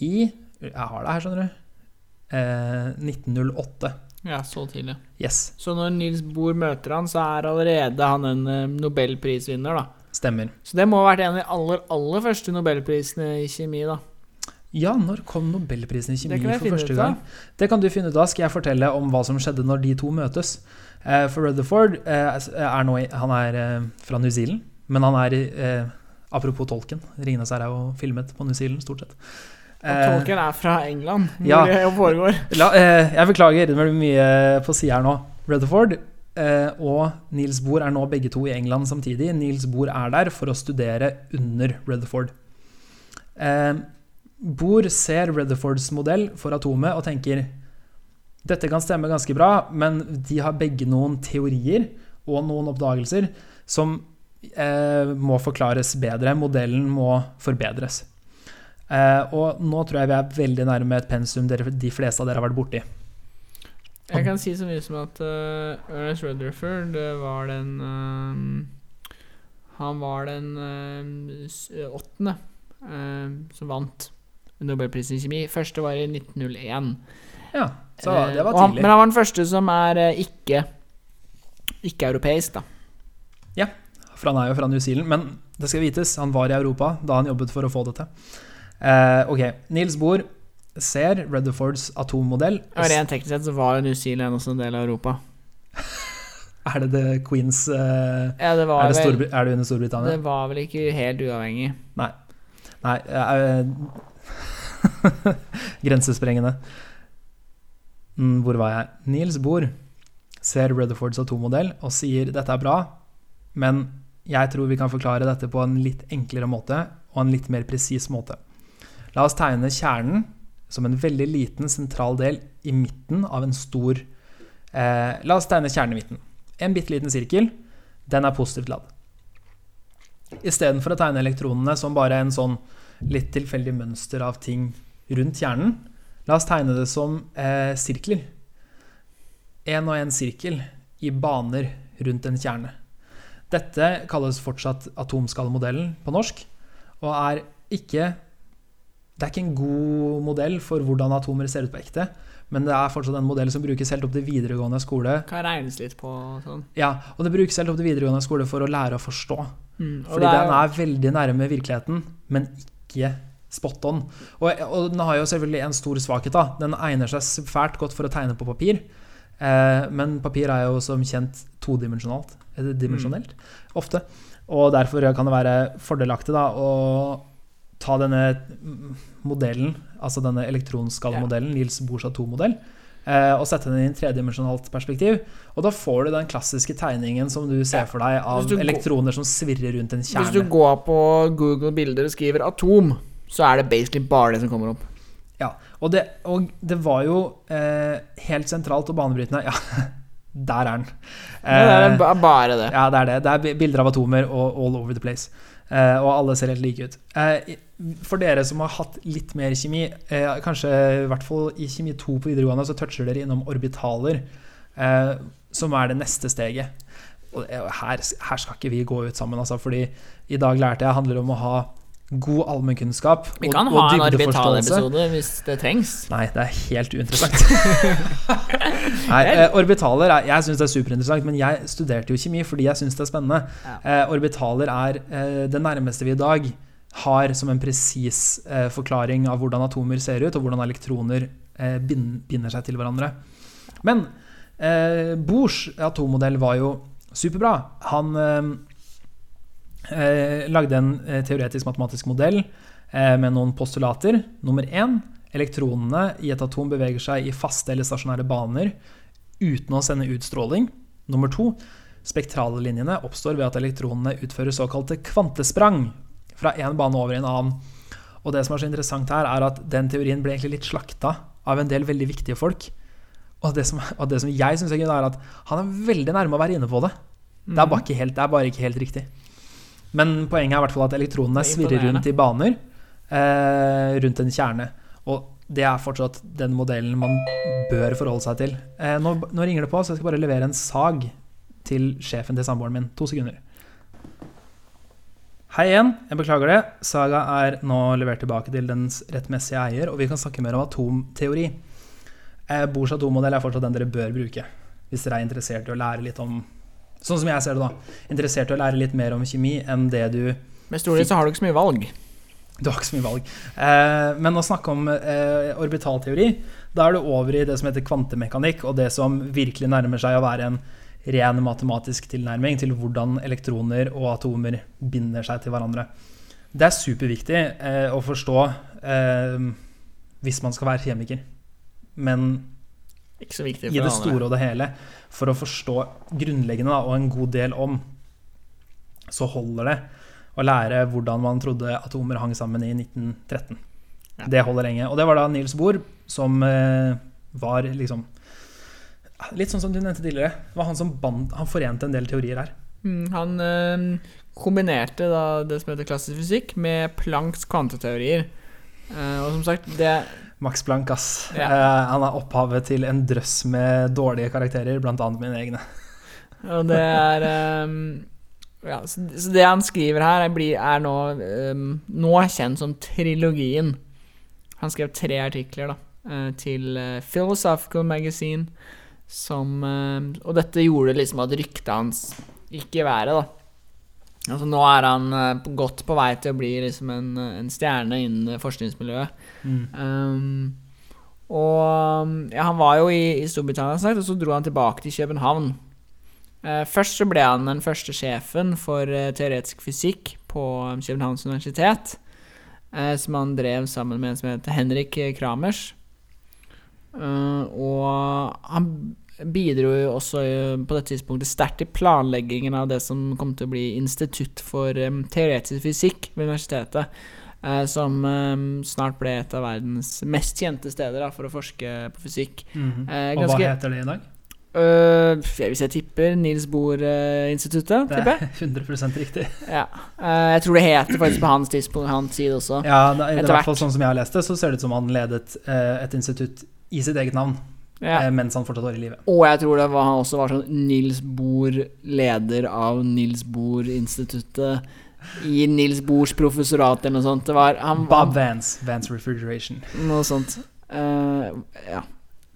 i Jeg har det her, skjønner du. Eh, 1908. Ja, så tidlig. Yes, Så når Nils Bohr møter han, så er allerede han en eh, nobelprisvinner, da. stemmer. Så det må ha vært en av de aller, aller første nobelprisene i kjemi, da. Ja, når kom nobelprisen i kjemi for første gang? Det kan du finne ut av. Skal jeg fortelle om hva som skjedde når de to møtes? Eh, for Rutherford eh, er nå Han er eh, fra New Zealand, men han er eh, Apropos tolken. 'Ringenes herre' er jo filmet på New Zealand, stort sett. Og Eh, tolken er fra England, hvor ja. det foregår. La, eh, jeg beklager, det blir mye på sida her nå. Rutherford eh, og Niels Bohr er nå begge to i England samtidig. Niels Bohr er der for å studere under Rutherford. Eh, Bohr ser Rutherfords modell for atomet og tenker dette kan stemme ganske bra, men de har begge noen teorier og noen oppdagelser som eh, må forklares bedre. Modellen må forbedres. Eh, og nå tror jeg vi er veldig nærme et pensum dere, de fleste av dere har vært borti. Jeg kan si så mye som at uh, Ernest Rutherford var den uh, Han var den uh, åttende som vant Nobelprisen i kjemi. Første var i 1901. Ja, så Eh, det var han, tidlig. men han var den første som er eh, ikke ikke-europeisk, da. Ja, For han er jo fra New Zealand. Men det skal vites, han var i Europa da han jobbet for å få det til. Eh, ok, Niels Bohr ser Rutherfords atommodell. Og Rent teknisk sett så var New Zealand også en del av Europa. Er det The Queens eh, Ja, det er, det vel, er det under Storbritannia? det var vel ikke helt uavhengig. Nei. eh, grensesprengende. Mm, hvor var jeg? Niels Bohr ser Rutherfords atommodell og sier dette er bra, men jeg tror vi kan forklare dette på en litt enklere måte og en litt mer presis måte. La oss tegne kjernen som en veldig liten sentral del i midten av en stor eh, La oss tegne kjernen i midten. En bitte liten sirkel. Den er positivt ladd. Istedenfor å tegne elektronene som bare en sånn litt tilfeldig mønster av ting rundt kjernen, la oss tegne det som eh, sirkler. En og en sirkel i baner rundt en kjerne. Dette kalles fortsatt atomskallemodellen på norsk, og er ikke Det er ikke en god modell for hvordan atomer ser ut på ekte, men det er fortsatt en modell som brukes helt opp til videregående skole. Kan regnes litt på sånn. Ja, og det brukes helt opp til videregående skole for å lære å forstå. Mm, Fordi er den er veldig nærme virkeligheten, men ikke spot on. Og, og den har jo selvfølgelig en stor svakhet. da. Den egner seg svært godt for å tegne på papir. Eh, men papir er jo som kjent todimensjonalt. Eller dimensjonelt, ofte. Og derfor kan det være fordelaktig da, å ta denne mm, modellen, altså denne elektronskallemodellen, Niels Bohrs atommodell, eh, og sette den i en tredimensjonalt perspektiv. Og da får du den klassiske tegningen som du ser for deg av elektroner som svirrer rundt en Hvis du går på Google bilder og skriver 'atom', så er det basically bare det som kommer opp. Ja, og det, og det var jo eh, helt sentralt og banebrytende. Ja, der er den. Eh, det er Eh, bare det. ja, det er det. Det er bilder av atomer og all over the place. Eh, og alle ser helt like ut. Eh, for dere som har hatt litt mer kjemi, eh, kanskje i hvert fall i kjemi 2 på videregående, så toucher dere innom orbitaler, eh, som er det neste steget. Og her, her skal ikke vi gå ut sammen, altså, fordi i dag lærte jeg handler om å ha god allmennkunnskap Vi kan ha en orbitalepisode hvis det trengs. Nei, det er helt uinteressant. Nei, eh, orbitaler er, Jeg syns det er superinteressant, men jeg studerte jo kjemi fordi jeg syns det er spennende. Eh, orbitaler er eh, det nærmeste vi i dag har som en presis eh, forklaring av hvordan atomer ser ut, og hvordan elektroner eh, bind, binder seg til hverandre. Men eh, Bohrs atommodell var jo superbra. Han lagde en eh, teoretisk matematisk modell eh, med noen postulater. Nummer én elektronene i et atom beveger seg i faste eller stasjonære baner uten å sende ut stråling. Nummer to spektrale linjene oppstår ved at elektronene utfører såkalte kvantesprang fra en bane over i en annen. Og det som er så interessant her, er at den teorien ble egentlig litt slakta av en del veldig viktige folk. Og det som, og det som jeg syns er gøy, er at han er veldig nærme å være inne på det. Det er bare ikke helt, det er bare ikke helt riktig. Men poenget er i hvert fall at elektronene er svirrer rundt i baner eh, rundt en kjerne. Og det er fortsatt den modellen man bør forholde seg til. Eh, nå, nå ringer det på, så jeg skal bare levere en sag til sjefen til samboeren min. To sekunder. Hei igjen, jeg beklager det. Saga er nå levert tilbake til dens rettmessige eier, og vi kan snakke mer om atomteori. Eh, Bors atommodell er fortsatt den dere bør bruke hvis dere er interessert i å lære litt om Sånn som jeg ser det, da. Interessert i å lære litt mer om kjemi enn det du Med stort sett så har du ikke så mye valg. Du har ikke så mye valg. Eh, men å snakke om eh, orbitalteori, da er du over i det som heter kvantemekanikk, og det som virkelig nærmer seg å være en ren matematisk tilnærming til hvordan elektroner og atomer binder seg til hverandre. Det er superviktig eh, å forstå eh, hvis man skal være kjemiker. Men Ikke så viktig i det store og det hele, for å forstå grunnleggende da, og en god del om, så holder det å lære hvordan man trodde atomer hang sammen i 1913. Ja. Det holder lenge. Og det var da Niels Bohr som eh, var liksom Litt sånn som du nevnte tidligere. Var han som band, han forente en del teorier her. Mm, han eh, kombinerte da det som heter klassisk fysikk, med Plancks kvanteteorier. Eh, og som sagt, det Max Planck, ass. Ja. Uh, han er opphavet til en drøss med dårlige karakterer, blant annet mine egne. Og det er um, ja, så, så det han skriver her, er, blir, er nå, um, nå kjent som trilogien. Han skrev tre artikler da, eh, til eh, Philosophical Magazine, som eh, Og dette gjorde liksom at ryktet hans gikk i været, da. Altså Nå er han godt på vei til å bli liksom en, en stjerne innen forskningsmiljøet. Um, og ja, han var jo i, i Storbritannia, sagt, og så dro han tilbake til København. Uh, først så ble han den første sjefen for uh, teoretisk fysikk på um, Københavns universitet, Uh, som han drev sammen med en som heter Henrik Kramers. Eh, og han bidro jo også på dette tidspunktet sterkt i planleggingen av det som kom til å bli Institutt for um, teoretisk fysikk ved universitetet. Eh, som em, snart ble et av verdens mest kjente steder da, for å forske på fysikk. Mhm. Eh, Og hva heter det i dag? Uh, hvis jeg tipper Nils Bohr-instituttet, Det er jeg. 100% riktig. Ja. Uh, jeg tror det heter faktisk på hans tidspunkt, hans tid også. Ja, da, i hvert fall sånn som jeg har lest det, så ser det ut som han ledet uh, et institutt i sitt eget navn Ja. eh, mens han fortsatt var i live. Og jeg tror det var, han også var sånn Nils Bohr, leder av Nils Bohr-instituttet i Nils Bohrs professorat eller noe sånt. Det var han, Bob Vance, Vance Refrigeration. Noe sånt. Uh, ja,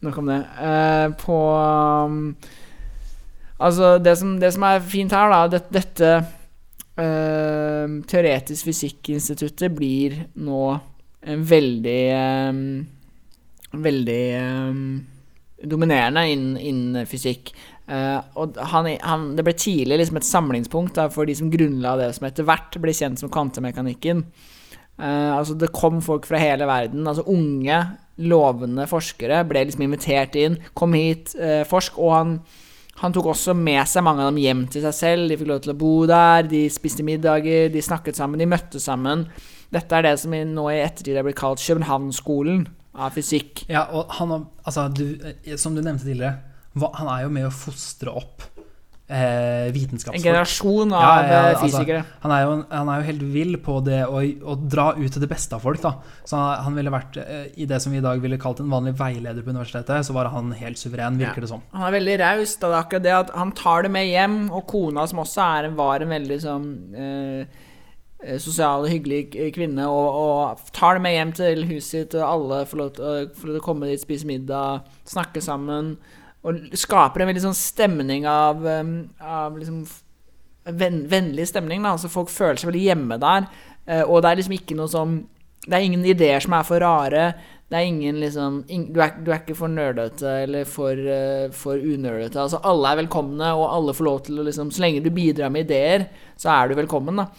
nok om det. Uh, på um, Altså, det som, det som er fint her, da det, Dette uh, Teoretisk fysikk-instituttet blir nå en veldig um, Veldig um, dominerende innen, innen fysikk. Eh, og han, han, det ble tidlig liksom et samlingspunkt da, for de som grunnla det som etter hvert ble kjent som kvantemekanikken. Uh, altså Det kom folk fra hele verden. Altså Unge, lovende forskere ble liksom invitert inn. Kom hit, uh, forsk. Og han, han tok også med seg mange av dem hjem til seg selv. De fikk lov til å bo der, de spiste middager, de snakket sammen, de møttes sammen. Dette er det som nå i ettertid er blitt kalt Københavnsskolen av fysikk. Ja, og han altså, du, som du nevnte tidligere, han er jo med å fostre opp eh, En generasjon av Ja, ja, eh, altså, fysikere. Han er, jo, han er jo helt vill på det å, å dra ut til det beste av folk. Da. Så han, han ville vært eh, i det som vi i dag ville kalt en vanlig veileder på universitetet, så var han helt suveren, virker det som. Han er veldig raus. Det er akkurat det at han tar det med hjem, og kona, som også er, var en veldig sånn eh, eh, sosial og hyggelig kvinne, og, og tar det med hjem til huset sitt, og alle får lov til å komme dit, spise middag, snakke sammen, og skaper en veldig sånn stemning av, eh, av liksom venn, vennlig stemning. da, altså Folk føler seg veldig hjemme der, eh, og det er liksom ikke noe som Det er ingen ideer som er for rare. Det er ingen liksom ing, du, er, du er ikke for nerdete eller for, uh, for unerdete. Altså, alle er velkomne, og alle får lov til å liksom Så lenge du bidrar med ideer, så er du velkommen, da.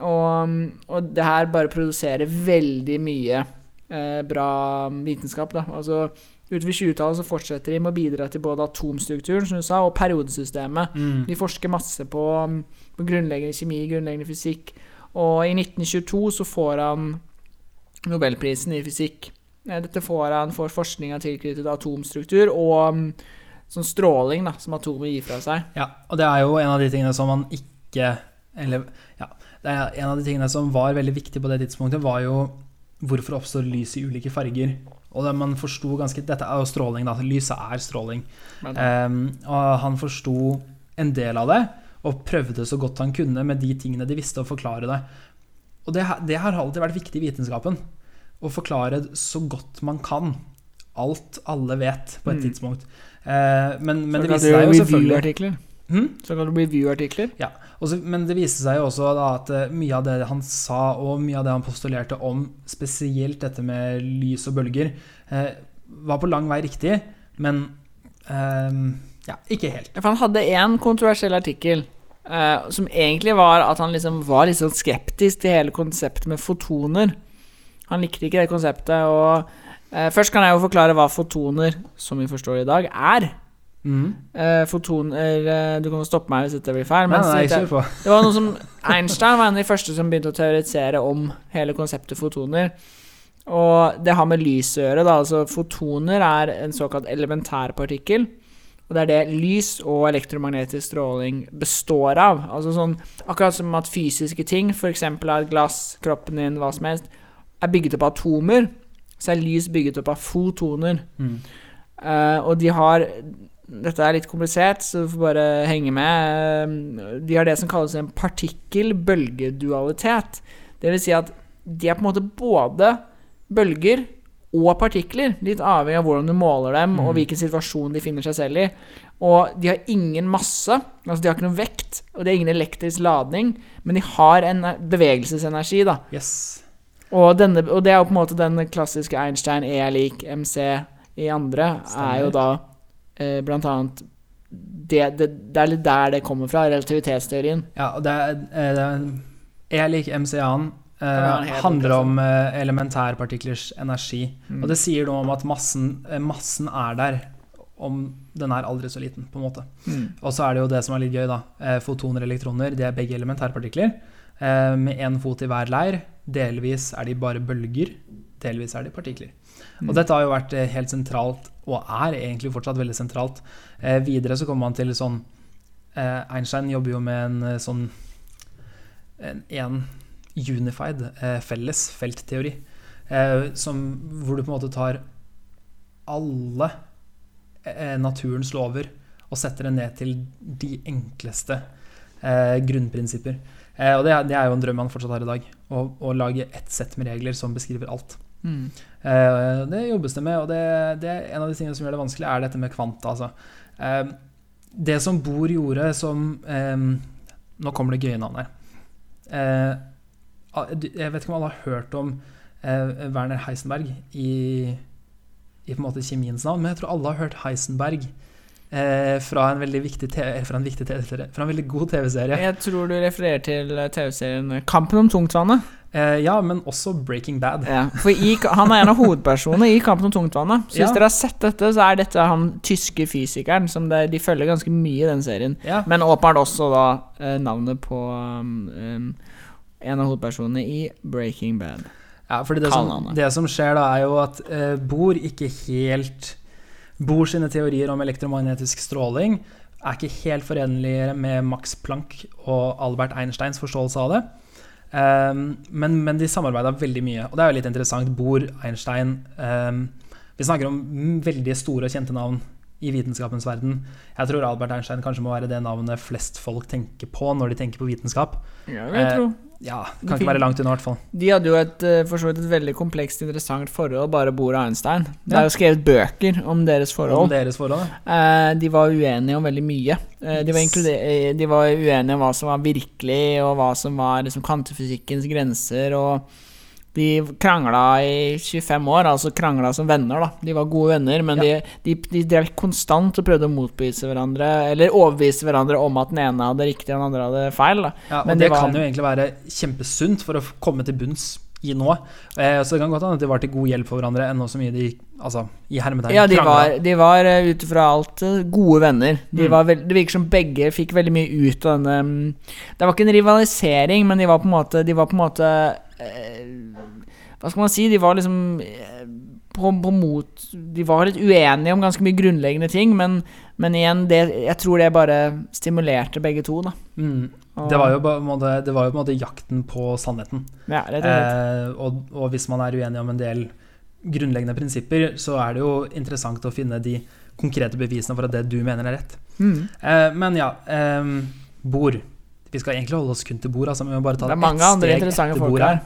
Og, og det her bare produserer veldig mye eh, bra vitenskap, da. Altså Utover 20-tallet så fortsetter de med å bidra til både atomstrukturen som du sa, og periodesystemet. De forsker masse på, på grunnleggende kjemi, grunnleggende fysikk. Og i 1922 så får han Nobelprisen i fysikk. Eh, Dette får han for forskning av tilknyttet atomstruktur og mm, sånn stråling da, som atomer gir fra seg. Ja, og det er jo en av de tingene som man ikke Eller ja, det er en av de tingene som var veldig viktig på det tidspunktet, var jo hvorfor oppstår lys i ulike farger. Og det man forsto ganske Dette er jo stråling, da. Lyset er stråling. Um, og han forsto en del av det, og prøvde så godt han kunne med de tingene de visste, å forklare det. Og det, det har alltid vært viktig i vitenskapen. Å forklare så godt man kan alt alle vet på et Mm. tidspunkt. Uh, men, men det viste seg jo selvfølgelig review-artikler. Hmm? Så review-artikler. Ja, Og så, men det viste seg jo også da at eh, mye av det han sa, og mye av det han postulerte om spesielt dette med lys og bølger, eh, var på lang vei riktig, men eh, ja, ikke helt. For han hadde én kontroversiell artikkel Uh, som egentlig var at han liksom var litt liksom skeptisk til hele konseptet med fotoner. Han likte ikke det konseptet, og uh, først kan jeg jo forklare hva fotoner, som vi forstår i dag, er. Mhm. Uh, fotoner uh, Du kan stoppe meg hvis dette blir feil. Nei, men nei, på. det var noe som Einstein var en av de første som begynte å teoretisere om hele konseptet fotoner. Og det har med lys å gjøre. Da. Altså, fotoner er en såkalt elementærpartikkel. Og det er det lys og elektromagnetisk stråling består av. Altså sånn, akkurat som at fysiske ting, f.eks. et glass, kroppen din, hva som helst, er bygget opp av atomer, så er lys bygget opp av fotoner. Mm. Eh, og de har Dette er litt komplisert, så du får bare henge med. Eh, de har det som kalles en partikkel-bølgedualitet. Det vil si at de er på en måte både bølger og partikler, litt avhengig av hvordan du måler dem, og hvilken situasjon de finner seg selv i. Og de har ingen masse, altså de har ikke noe vekt, og de har ingen elektrisk ladning, men de har en bevegelsesenergi, da. Yes. Og, denne, og det er jo på en måte den klassiske Einstein E lik MC i andre, er jo da eh, blant annet det, det, det er litt der det kommer fra, relativitetsteorien. Ja, og det er, eh, det er E lik MCA-en eh, handler om eh, elementærpartiklers energi. Mm. Og det sier noe om at massen, eh, massen er der, om den er aldri så liten, på en måte. Mm. Og så er det jo det som er litt gøy, da. Eh, Fotoner og elektroner, de er begge elementærpartikler. Med én fot i hver leir. Delvis er de bare bølger, delvis er de partikler. Mm. Og dette har jo vært eh, helt sentralt, og er egentlig fortsatt veldig sentralt. Eh, videre så kommer man til sånn eh, Einstein jobber jo med en eh, sånn en, en unified, eh, felles feltteori, eh, som, hvor du på en måte tar alle naturens lover og setter det ned til de enkleste eh, grunnprinsipper. Eh, og det, er- det er jo en drøm man fortsatt har i dag, å, å lage ett sett med regler som beskriver alt. Mm. Eh, det jobbes det med, og det, det er en av de tingene som gjør det vanskelig, er dette med kvanta. Altså. Eh, det som Bohr gjorde som eh, Nå kommer det gøye navn her. Jeg vet ikke om alle har hørt om Werner Heisenberg i, i på en måte kjemiens navn, men jeg tror alle har hørt Heisenberg eh, fra en veldig viktig TV, fra en, viktig TV fra en veldig god TV-serie. Jeg tror du refererer til TV-serien Kampen om tungtvannet. Eh, ja, men også Breaking Bad. Ja, for i, han er en av hovedpersonene i Kampen om tungtvannet. Så hvis Ja. dere har sett dette, så er dette han tyske fysikeren som det, de følger ganske mye i den serien. Ja. Men åpenbart også da eh, navnet på um, um, en av hovedpersonene i Breaking Bad. Ja, fordi det som, det som skjer da, er jo at uh, Bohr ikke helt Bohr sine teorier om elektromagnetisk stråling er ikke helt forenlige med Max Planck og Albert Einsteins forståelse av det. Ehm, men, men de samarbeida veldig mye, og det er jo litt interessant. Bohr, Einstein um, Vi snakker om veldig store og kjente navn i vitenskapens verden. Jeg tror Albert Einstein kanskje må være det navnet flest folk tenker på når de tenker på vitenskap. Ja, jeg tror. tro. Ja, Kan ikke være langt unna, i hvert fall. De hadde jo et, eh, for så vidt et veldig komplekst, interessant forhold, bare Bor og Einstein. Det er jo skrevet bøker om deres forhold. Om deres forhold. Eh, de var uenige om veldig mye. Eh, de, var eh, de var uenige om hva som var virkelig, og hva som var liksom, kvantefysikkens grenser. Og de krangla i 25 år, altså krangla som venner. da De var gode venner, men Ja. de, de, de drev konstant og prøvde å motbevise hverandre, eller overbevise hverandre om at den ene hadde riktig og den andre hadde feil. da Ja, og Men det de var- kan jo egentlig være kjempesunt for å komme til bunns i nå. Eh, så det kan godt hende at de var til god hjelp for hverandre ennå så mye de altså, i hermetegn Ja, de var, de var eh, ut ifra alt eh, gode venner. De Mm. var vel, det virker som begge fikk veldig mye ut av denne mm, Det var ikke en rivalisering, men de var på en måte De var på en måte Hva skal man si? De var liksom eh, på, på mot De var litt uenige om ganske mye grunnleggende ting, men, men igjen, det, jeg tror det bare stimulerte begge to, da. Mm. Det var jo på en måte, det var jo på en måte jakten på sannheten. Ja, rett og slett. Eh, og, og hvis man er uenig om en del grunnleggende prinsipper, så er det jo interessant å finne de konkrete bevisene for at det du mener er rett. Mm. Eh, men ja, eh, Bohr. Vi skal egentlig holde oss kun til bord, Altså, vi må bare ta Det er mange et andre interessante etter folk Bohr her.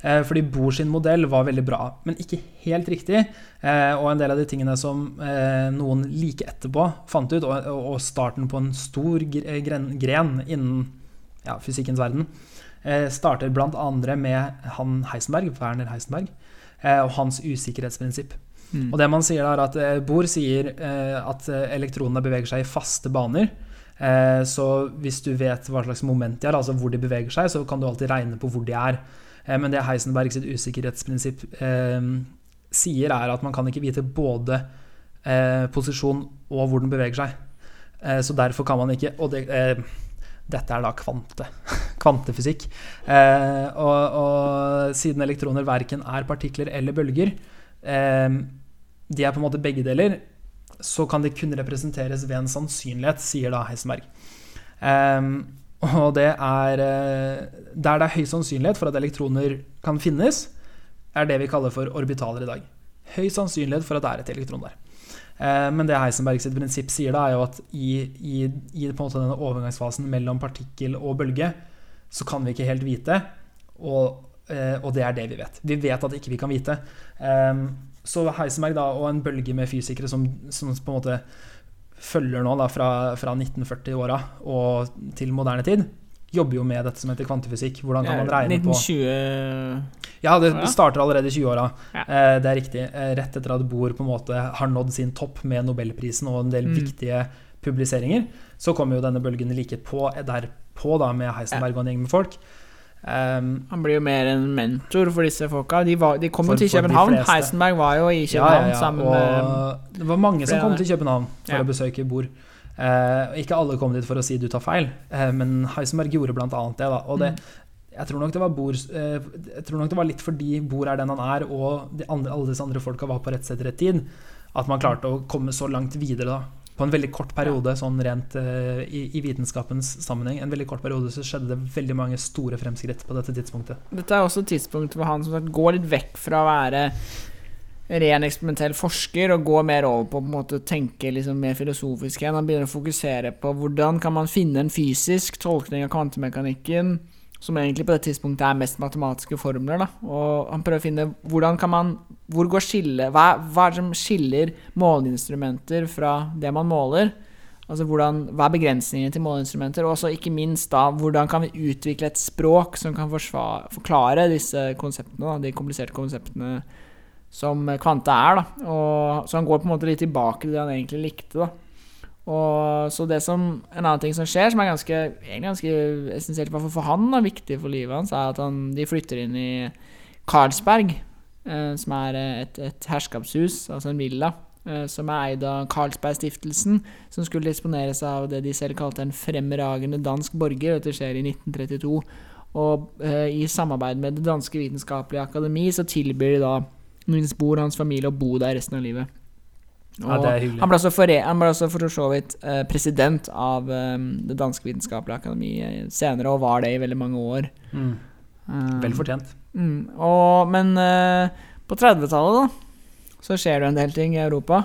Eh, fordi Bohr sin modell var veldig bra, men ikke helt riktig. Eh, og en del av de tingene som eh, noen like etterpå fant ut, og, og starten på en stor gren, gren innen ja, fysikkens verden, starter bl.a. med han Heisenberg, Werner Heisenberg, og hans usikkerhetsprinsipp. Mm. Og det man sier da er at Bohr sier at elektronene beveger seg i faste baner. Eh, så hvis du vet hva slags moment de har, altså hvor de beveger seg, så kan du alltid regne på hvor de er. Eh, men det Heisenberg sitt usikkerhetsprinsipp eh, sier, er at man kan ikke vite både eh, posisjon og hvor den beveger seg. Eh, så derfor kan man ikke Og det, eh, dette er da kvante. Kvantefysikk. Og, og siden elektroner verken er partikler eller bølger, de er på en måte begge deler, så kan de kun representeres ved en sannsynlighet, sier da Heisenberg. Um, og det er eh, Der det er høy sannsynlighet for at elektroner kan finnes, er det vi kaller for orbitaler i dag. Høy sannsynlighet for at det er et elektron der. Eh, Men det Heisenberg sitt prinsipp sier, da er jo at i, i, i denne overgangsfasen mellom partikkel og bølge, så kan vi ikke helt vite, og, eh, og det er det vi vet. Vi vet at ikke vi kan vite. Så Heisenberg da, og en bølge med fysikere som, som på en måte følger nå da, fra, fra 1940-åra og til moderne tid, jobber jo med dette som heter kvantefysikk. Hvordan kan man regne på 1920 ja, det starter allerede i 20-åra. Ja. Eh, det er riktig. Eh, rett etter at Bohr på en måte har nådd sin topp med Nobelprisen og en del Mm. viktige publiseringer, så kommer jo denne bølgen like på, derpå da, med Heisenberg og en gjeng med folk. Um, Han blir jo mer en mentor for disse folka. De, var, de kom For- jo til København. Heisenberg var jo i København ja, ja. sammen med det var mange som kom til København for Ja. å besøke Bor. Uh, ikke alle kom dit for å si du tar feil, uh, men Heisenberg gjorde blant annet det. Da. Og det, Mm. jeg tror nok det var Bor, uh, Jeg tror nok det var litt fordi Bor er den han er, og de andre, alle disse andre folka var på rett sted til rett tid, at man klarte å komme så langt videre da. På en veldig kort periode, sånn rent uh, i, i vitenskapens sammenheng, en veldig kort periode så skjedde det veldig mange store fremskritt på dette tidspunktet. Dette er også et tidspunkt hvor han som sagt går litt vekk fra å være ren eksperimentell forsker og går mer over på å på en måte tenke liksom mer filosofisk igjen. Han begynner å fokusere på hvordan kan man finne en fysisk tolkning av kvantemekanikken som egentlig på det tidspunktet er mest matematiske formler. Da. Og han prøver å finne hvordan kan man Hvor går skille, hva, hva er det som skiller måleinstrumenter fra det man måler? Altså hvordan, Hva er begrensningene til måleinstrumenter? Og ikke minst da, hvordan kan vi utvikle et språk som kan forsvare, forklare disse konseptene, da, de kompliserte konseptene som kvante er. da. Og, så han går på en måte litt tilbake til det han egentlig likte. da. Og så det som, En annen ting som skjer, som er ganske, ganske essensielt for han, og viktig for livet hans, er at han, de flytter inn i Karlsberg, eh, som er eh, et, et herskapshus, altså en villa, eh, som er eid av Carlsberg-stiftelsen, som skulle disponeres av det de selv kalte en fremragende dansk borger. Dette skjer i 1932. Og eh, i samarbeid med Det danske vitenskapelige akademi så tilbyr de da Nils Bohr hans familie å bo der resten av livet. Ja, han ble også, for, han ble også for så vidt eh, president av eh, Det danske vitenskapelige akademi eh, senere, og var det i veldig mange år. Mm. Eh, Vel fortjent. Mm, og, men eh, på 30-tallet da, så skjer det en del ting i Europa.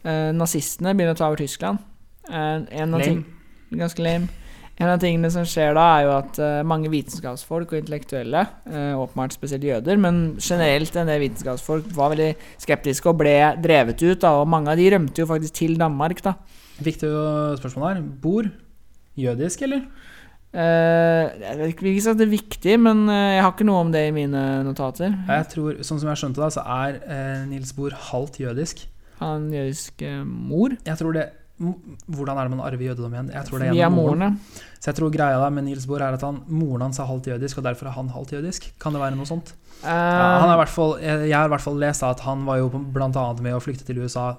Nazistene begynner å ta over Tyskland. En av ting, ganske lame. En av tingene som skjer da, er jo at uh, mange vitenskapsfolk og intellektuelle, uh, åpenbart spesielt jøder, men generelt en del vitenskapsfolk var veldig skeptiske og ble drevet ut. da, Og mange av de rømte jo faktisk til Danmark. da. Viktig spørsmål her. Bor jødisk, eller? Uh, jeg vet ikke ikke si at det er viktig, men jeg har ikke noe om det i mine notater. Jeg tror, sånn som jeg skjønte det, så er uh, Nils Bohr halvt jødisk. Han jødisk mor. Jeg tror det Hvordan er det man arver jødedom igjen? Jeg tror det er gjennom moren. moren, ja. Så jeg tror greia med Nils Bohr er at han, moren hans er halvt jødisk, og derfor er han halvt jødisk. Kan det være noe sånt? Ja, han er i Eh, fall, jeg, har i hvert fall lest at han var jo bl.a. med å flykte til USA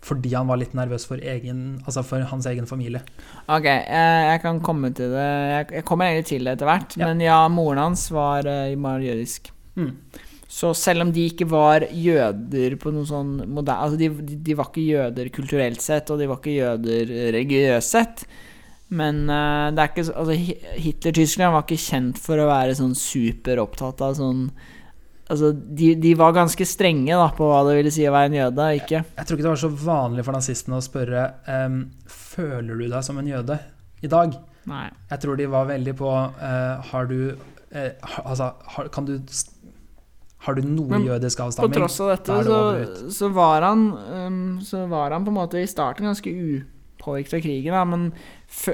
fordi han var litt nervøs for, egen, altså for hans egen familie. ok, jeg, jeg kan komme til det. Jeg, jeg kommer egentlig til det etter hvert. Ja. Men ja, moren hans var, eh, var jødisk. Mm. Så selv om de ikke var jøder på noen sånn moderne Altså, de, de, var ikke jøder kulturelt sett, og de var ikke jøder religiøst sett. Men uh, det er ikke Altså, Hitler-Tyskland var ikke kjent for å være sånn superopptatt av sånn Altså, de, de var ganske strenge da på hva det ville si å være en jøde, ikke? Jeg tror ikke det var så vanlig for nazistene å spørre um, Føler du deg som en jøde i dag. Nei. Jeg tror de var veldig på uh, Har du uh, Altså, har, kan du Har du noe Men jødisk På avstamming? tross av dette det så, så, var han, um, så var han på en måte i starten ganske upåvirket av krigen, da, men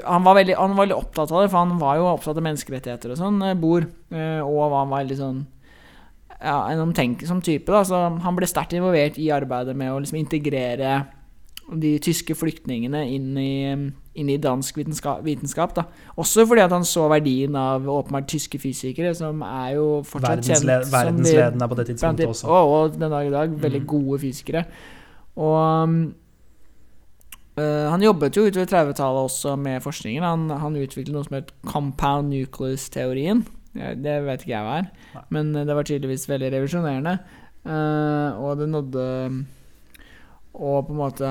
han var, veldig, han var, veldig, opptatt av det, for han var jo opptatt av menneskerettigheter og sånn, Bor, og han var veldig sånn ja, en omtenksom type. Da. Så han ble sterkt involvert i arbeidet med å liksom integrere de tyske flyktningene inn i, inn i dansk vitenskap. vitenskap da. Også fordi at han så verdien av åpenbart tyske fysikere, som er jo fortsatt Verdensle kjent Verdensledende på det tidspunktet også. Og, og den dag i dag veldig mm. gode fysikere. Og uh, han jobbet jo utover 30-tallet også med forskningen. Han, han utviklet noe som het compound nucleus-teorien. Det vet ikke jeg hva er, men det var tydeligvis veldig revisjonerende. Uh, og det nådde og på en måte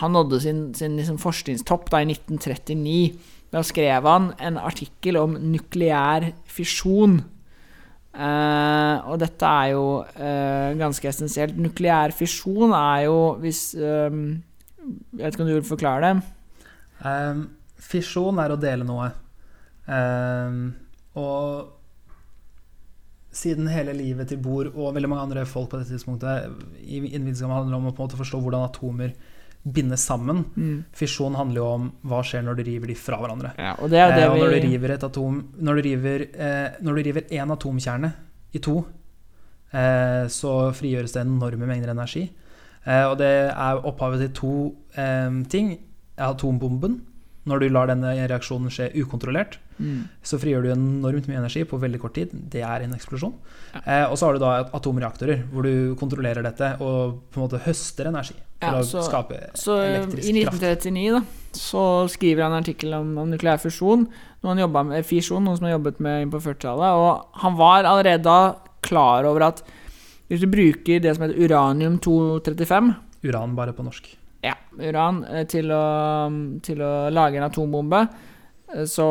Han nådde sin, sin liksom forskningstopp da i 1939. Da skrev han en artikkel om nukleær fisjon. Uh, og dette er jo uh, ganske essensielt. Nukleær fisjon er jo hvis um, Jeg vet ikke om du vil forklare det? Um, fisjon er å dele noe. Um, og siden hele livet til Bohr og veldig mange andre folk på dette tidspunktet i innvitskap handler om å på en måte forstå hvordan atomer bindes sammen. Mm. Fisjon handler jo om hva skjer når du river de fra hverandre. Ja, og, det det eh, og når, du river et atom, når du river eh, Når du river én atomkjerne i to, eh, så frigjøres det enorme mengder energi. Eh, og det er opphavet til to eh, ting. Atombomben når du lar denne reaksjonen skje ukontrollert, mm. så frigjør du enormt mye energi på veldig kort tid. Det er en eksplosjon. Ja. Eh, og så har du da atomreaktorer, hvor du kontrollerer dette og på en måte høster energi for ja, så, å skape så elektrisk kraft. Så i 1939 da, så skriver han en artikkel om, om nukleær fusjon, noen, med fisjon, noen som han jobbet med inn på 40-tallet. Og han var allerede da klar over at hvis du bruker det som heter uranium-235 Uran bare på norsk ja, uran eh, til å, til å lage en atombombe, så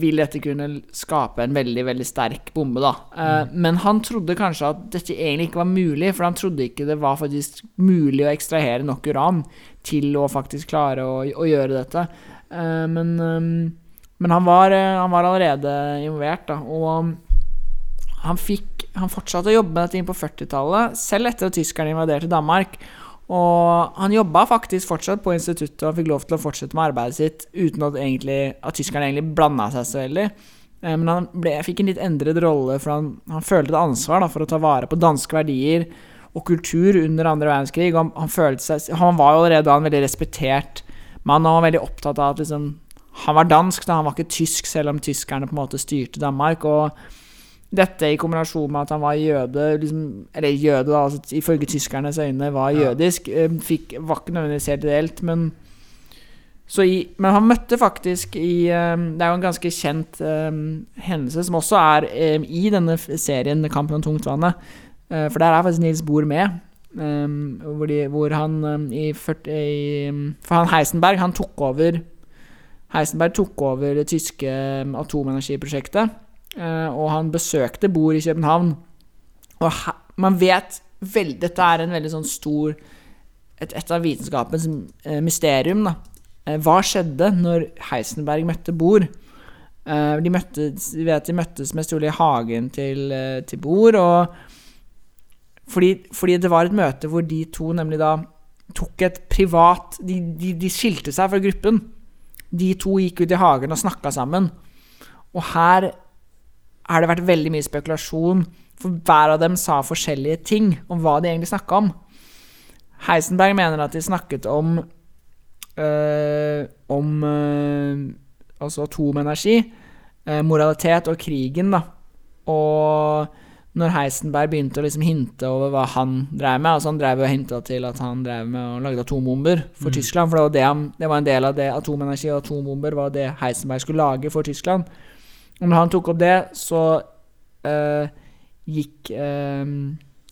vil dette kunne skape en veldig veldig sterk bombe. da. Eh, mm. Men han trodde kanskje at dette egentlig ikke var mulig, for han trodde ikke det var faktisk mulig å ekstrahere nok uran til å faktisk klare å, å gjøre dette. Men, men han, var, han, var, allerede involvert, da. Og han, fikk, han fortsatte å jobbe med dette inn på 40-tallet, selv etter at tyskerne invaderte Danmark. Og han jobba faktisk fortsatt på instituttet og fikk lov til å fortsette med arbeidet sitt uten at, egentlig, at tyskerne egentlig blanda seg så veldig. Eh, men han ble, fikk en litt endret rolle, for han, han følte et ansvar da, for å ta vare på danske verdier og kultur under andre verdenskrig. Han, han, seg, han var jo allerede da en veldig respektert mann, og var veldig opptatt av at liksom, han var dansk, da han var ikke tysk, selv om tyskerne på en måte styrte Danmark. og dette i kombinasjon med at han var jøde, liksom, eller jøde, da, altså, ifølge tyskernes øyne var jødisk. Eh, fikk, var ikke nødvendigvis helt ideelt, men i, men han møtte faktisk i um, Det er jo en ganske kjent um, hendelse, som også er um, i denne serien 'Kampen om tungtvannet'. Uh, for der er faktisk Nils Bohr med. Hvor, de, hvor, han i, 40, i, For han Heisenberg, han tok over Heisenberg tok over det tyske atomenergiprosjektet. Eh, og han besøkte Bor i København. Og man vet vel, Dette er en veldig sånn stor Et, et av vitenskapens eh, mysterium. da. Eh, hva skjedde når Heisenberg møtte Bor? De, møttes, de vet de møttes mest trolig i hagen til, til. Og fordi, fordi, det var et møte hvor de to nemlig da tok et privat De, de, de skilte seg fra gruppen. De to gikk ut i hagen og snakka sammen. Og her har det vært veldig mye spekulasjon, for hver av dem sa forskjellige ting om hva de egentlig snakka om. Heisenberg mener at de snakket om øh, om øh, altså atomenergi, øh, moralitet og krigen, da. Og når Heisenberg begynte å liksom hinte over hva han drev med altså Han drev og hinta til at han drev med og lagde atombomber for mm. Tyskland. For det var, det, det var, en del av det atomenergi og atombomber var det Heisenberg skulle lage for Tyskland. Og når han tok opp det, så uh, gikk, uh,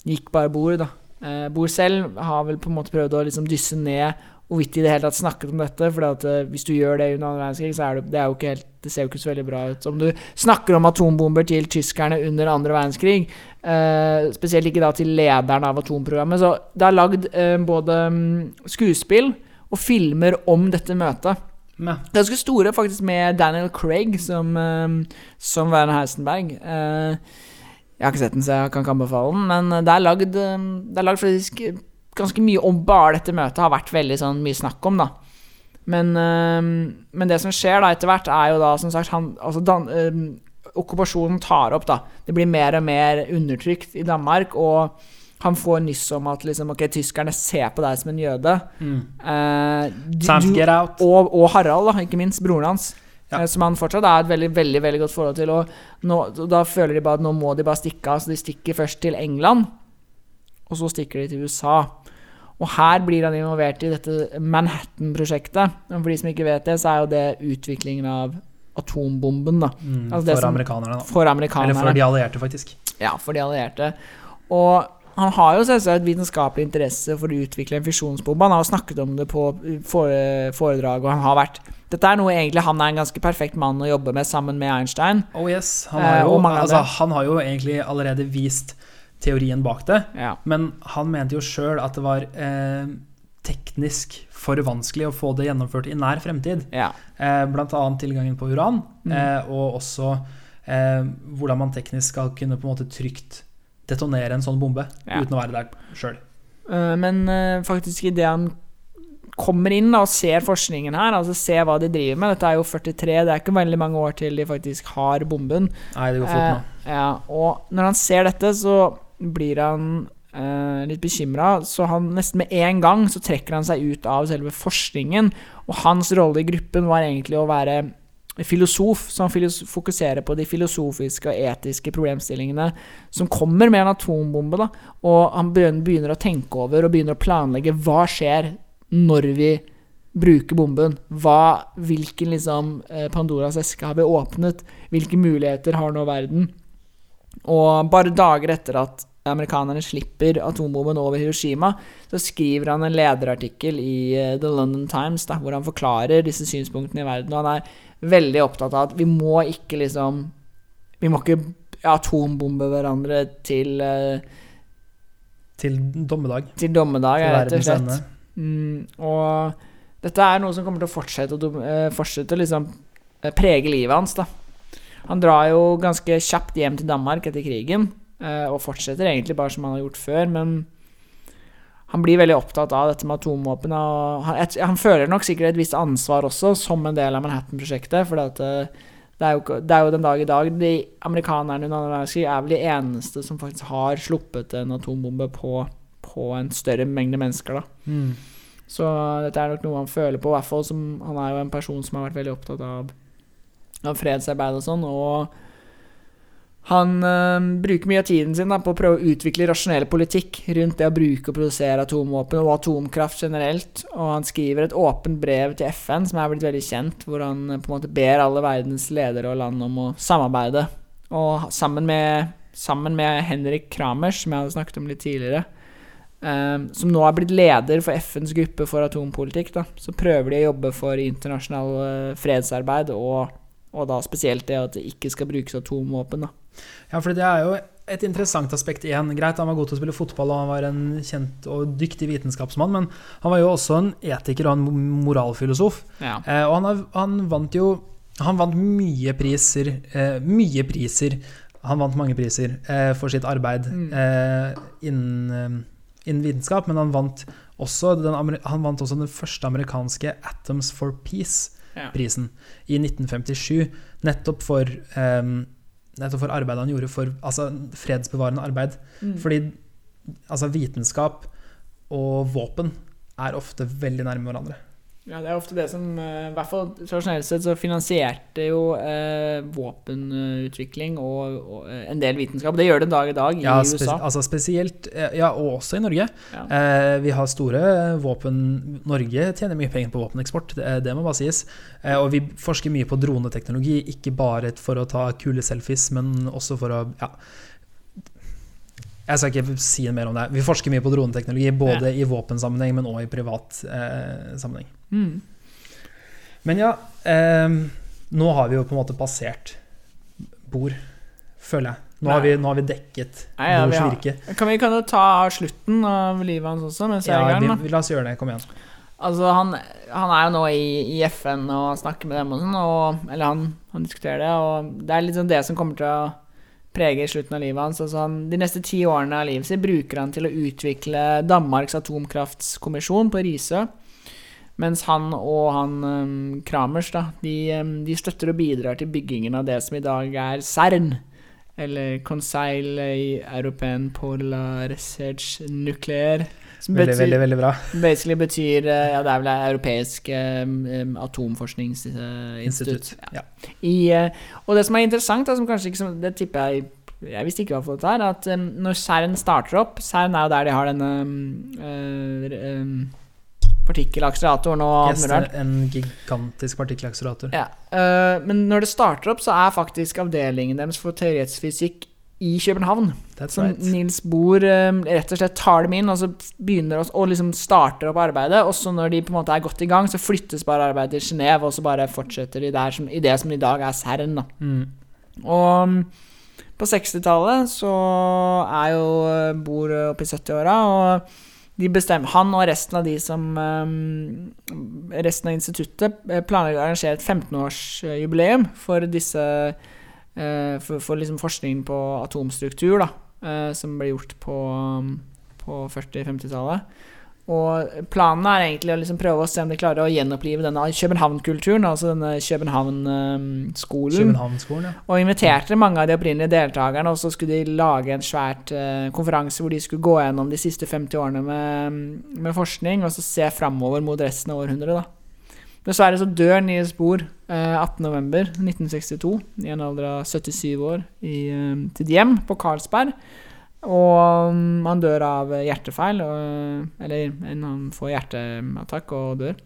gikk bare Bor, da. Uh, Bor selv har vel på en måte prøvd å liksom dysse ned hvorvidt i det hele tatt snakket om dette. For uh, hvis du gjør det under annen verdenskrig, så er det, det, er jo ikke helt, det ser jo ikke så veldig bra ut. Om du snakker om atombomber til tyskerne under andre verdenskrig, uh, spesielt ikke da til lederen av atomprogrammet Så det er lagd uh, både um, skuespill og filmer om dette møtet. Med. Ganske store, faktisk, med Daniel Craig som, uh, som Werner Heisenberg. Uh, jeg har ikke sett den, så jeg kan ikke anbefale den, men det er lagd, det er lagd faktisk ganske mye om bare dette møtet. Har vært veldig sånn mye snakk om, da. Men, eh, men det som skjer da etter hvert, er jo da som sagt han, altså Dan, eh, Okkupasjonen tar opp, da. Det blir mer og mer undertrykt i Danmark, og han får nyss om at liksom, ok, tyskerne ser på deg som en jøde. Eh, du- get out. og, og Harald, da, ikke minst, broren hans. Ja. eh, Som han fortsatt er et veldig veldig, veldig godt forhold til. Og nå, da føler de bare at nå må de bare stikke av. Så de stikker først til England, og så stikker de til USA. Og her blir han involvert i dette Manhattan-prosjektet. Og For de som ikke vet det, så er jo det utviklingen av atombomben, da. Mm, Altså for som- amerikanerne, da. For amerikanerne. Eller for de allierte, faktisk. Ja, for de allierte. Og han har jo selvsagt vitenskapelig interesse for å utvikle en fisjonsbombe. Han har jo snakket om det på fore- foredrag, og han har vært Dette er noe egentlig han er en ganske perfekt mann å jobbe med sammen med Einstein. Oh yes, han Eh, har, jo, og altså, han har jo egentlig allerede vist teorien bak det, Ja. men han mente jo sjøl at det var eh, teknisk for vanskelig å få det gjennomført i nær fremtid. ja. Eh, annet tilgangen på uran, Mm. eh, og også eh, hvordan man teknisk skal kunne på en måte trygt detonere en sånn bombe Ja. uten å være der sjøl. Eh, Men eh, faktisk idet han kommer inn da, og ser forskningen her, altså ser hva de driver med Dette er jo 43, det er ikke veldig mange år til de faktisk har bomben. Nei, det går fort Eh, nå. ja, og når han ser dette, så blir han eh, litt bekymra. Så han nesten med en gang så trekker han seg ut av selve forskningen. Og hans rolle i gruppen var egentlig å være filosof, som fokuserer på de filosofiske og etiske problemstillingene som kommer med en atombombe. Da. Og han begynner å tenke over og begynner å planlegge hva skjer når vi bruker bomben. Hva, hvilken liksom, eh, Pandoras eske har vi åpnet? Hvilke muligheter har nå verden? Og bare dager etter at amerikanerne slipper atombomben over Hiroshima, så skriver han en lederartikkel i eh, The London Times da, hvor han forklarer disse synspunktene i verden. Og han er veldig opptatt av at vi må ikke liksom Vi må ikke atombombe hverandre til, uh, Til dommedag. til dommedag, Til rett og slett. Mm, og dette er noe som kommer til å fortsette å, eh, fortsette å liksom uh, prege livet hans. da. Han drar jo ganske kjapt hjem til Danmark etter krigen, og fortsetter egentlig bare som han har gjort før, men han blir veldig opptatt av dette med atomvåpen. Og han, han føler nok sikkert et visst ansvar også, som en del av Manhattan-prosjektet. For det, det, er jo, det er jo den dag i dag De amerikanerne er vel de eneste som faktisk har sluppet en atombombe på, på en større mengde mennesker. da Mm. så dette er nok noe han føler på, i hvert fall som Han er jo en person som har vært veldig opptatt av, av fredsarbeid og sånn, og han øh, bruker mye av tiden sin da, på å prøve å utvikle rasjonell politikk rundt det å bruke og produsere atomvåpen og atomkraft generelt. Og han skriver et åpent brev til FN, som er blitt veldig kjent, hvor han øh, på en måte ber alle verdens ledere og land om å samarbeide. Og sammen med, sammen med Henrik Kramers, som jeg hadde snakket om litt tidligere, øh, som nå er blitt leder for FNs gruppe for atompolitikk, da, så prøver de å jobbe for internasjonal eh, fredsarbeid, og, og da spesielt det at det ikke skal brukes atomvåpen. da. Ja, for det er jo et interessant aspekt igjen. Greit, han var god til å spille fotball, og han var en kjent og dyktig vitenskapsmann, men han var jo også en etiker og en moralfilosof. Ja. Eh, og han, har, han vant jo Han vant mye priser. Eh, mye priser. Han vant mange priser eh, for sitt arbeid Mm. eh, innen, eh, innen vitenskap, men han vant også den, han vant også den første amerikanske Atoms for Peace-prisen Ja. i 1957. Nettopp for um, Nettopp for arbeidet han gjorde for altså, fredsbevarende arbeid. Mm. Fordi altså, vitenskap og våpen er ofte veldig nærme hverandre. Ja, det er ofte det som eh, I hvert fall tradisjonelt sett så finansierte jo eh, våpenutvikling og, og eh, en del vitenskap. Det gjør det dag i dag i Ja, USA. altså spesielt eh, Ja, og også i Norge. Ja. Eh, vi har store våpen Norge tjener mye penger på våpeneksport, det, det må bare sies. Eh, og vi forsker mye på droneteknologi, ikke bare for å ta kule selfies, men også for å Ja. Jeg skal ikke si mer om det. Vi forsker mye på droneteknologi, både i våpensammenheng, men også i privat eh, sammenheng. Mm. Men ja, eh, nå har vi jo på en måte passert bord, føler jeg. Nå har vi, nå har vi dekket Nei, ja, vi Bords har- virke. Kan vi kan jo ta slutten av livet hans også, mens jeg Ja, er vi, vi, la oss gjøre det. Kom igjen. Altså, han, han er jo nå i, i FN og snakker med dem og sånn, og, eller han, han diskuterer det, og det er liksom det som kommer til å prege slutten av livet hans. Altså han, de neste ti årene av livet sitt bruker han til å utvikle Danmarks atomkraftskommisjon på Risø. Mens han og han um, Kramers, da, de, um, de støtter og bidrar til byggingen av det som i dag er CERN. Eller Conseil Européen Polar Research Nuclear. Som Veldig, betyr, veldig, veldig bra. basically betyr eh, Ja, det er vel europeisk um, um, atomforskningsinstitutt. Uh, Ja. Ja. I, uh, og det som er interessant, da, som kanskje ikke som, Det tipper jeg Jeg visste ikke hva for dette her, at um, når CERN starter opp CERN er jo der de har denne um, uh, um, partikkelakseleratoren og Yes, en gigantisk partikkelakselerator. Ja, øh, men når det starter opp, så er faktisk avdelingen deres for teoretisk fysikk i København. That's right. Nils Bohr øh, rett og slett tar dem inn, og så begynner å, liksom starter opp arbeidet. Og så når de på en måte er godt i gang, så flyttes bare arbeidet til Genéve, og så bare fortsetter de der som, i det som i dag er CERN. Da. Mm. Og um, på 60-tallet så er jo Bor Bohr oppe i 70-åra, og de bestemmer, han og resten av de som um, Resten av instituttet eh, planlegger å arrangere et 15-årsjubileum for disse eh, For, for liksom forskningen på atomstruktur, da, eh, som ble gjort på, på 40-50-tallet. Og planen er egentlig å liksom prøve å se om de klarer å gjenopplive denne København-kulturen, altså denne København-skolen. Københavnskolen, ja. Og inviterte mange av de opprinnelige deltakerne, og så skulle de lage en svært uh, konferanse hvor de skulle gå gjennom de siste 50 årene med, med forskning, og så se framover mot resten av århundret. da. Dessverre så dør Niels Bohr uh, 18.11.1962 i en alder av 77 år i uh, til hjem på Carlsberg. Og mm, han dør av hjertefeil, og, eller han får hjerteattakk og dør.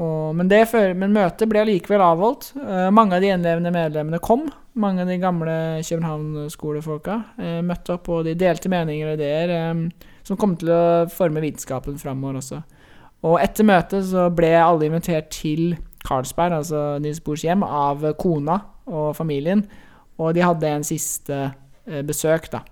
Og, men, før- men møtet ble allikevel avholdt. Eh, mange av de gjenlevende medlemmene kom. Mange av de gamle København-skolefolka eh, møtte opp, og de delte meninger og ideer eh, som kom til å forme vitenskapen framover også. Og etter møtet så ble alle invitert til Carlsberg, altså Nils Bohrs hjem, av kona og familien. Og de hadde en siste eh, besøk, da.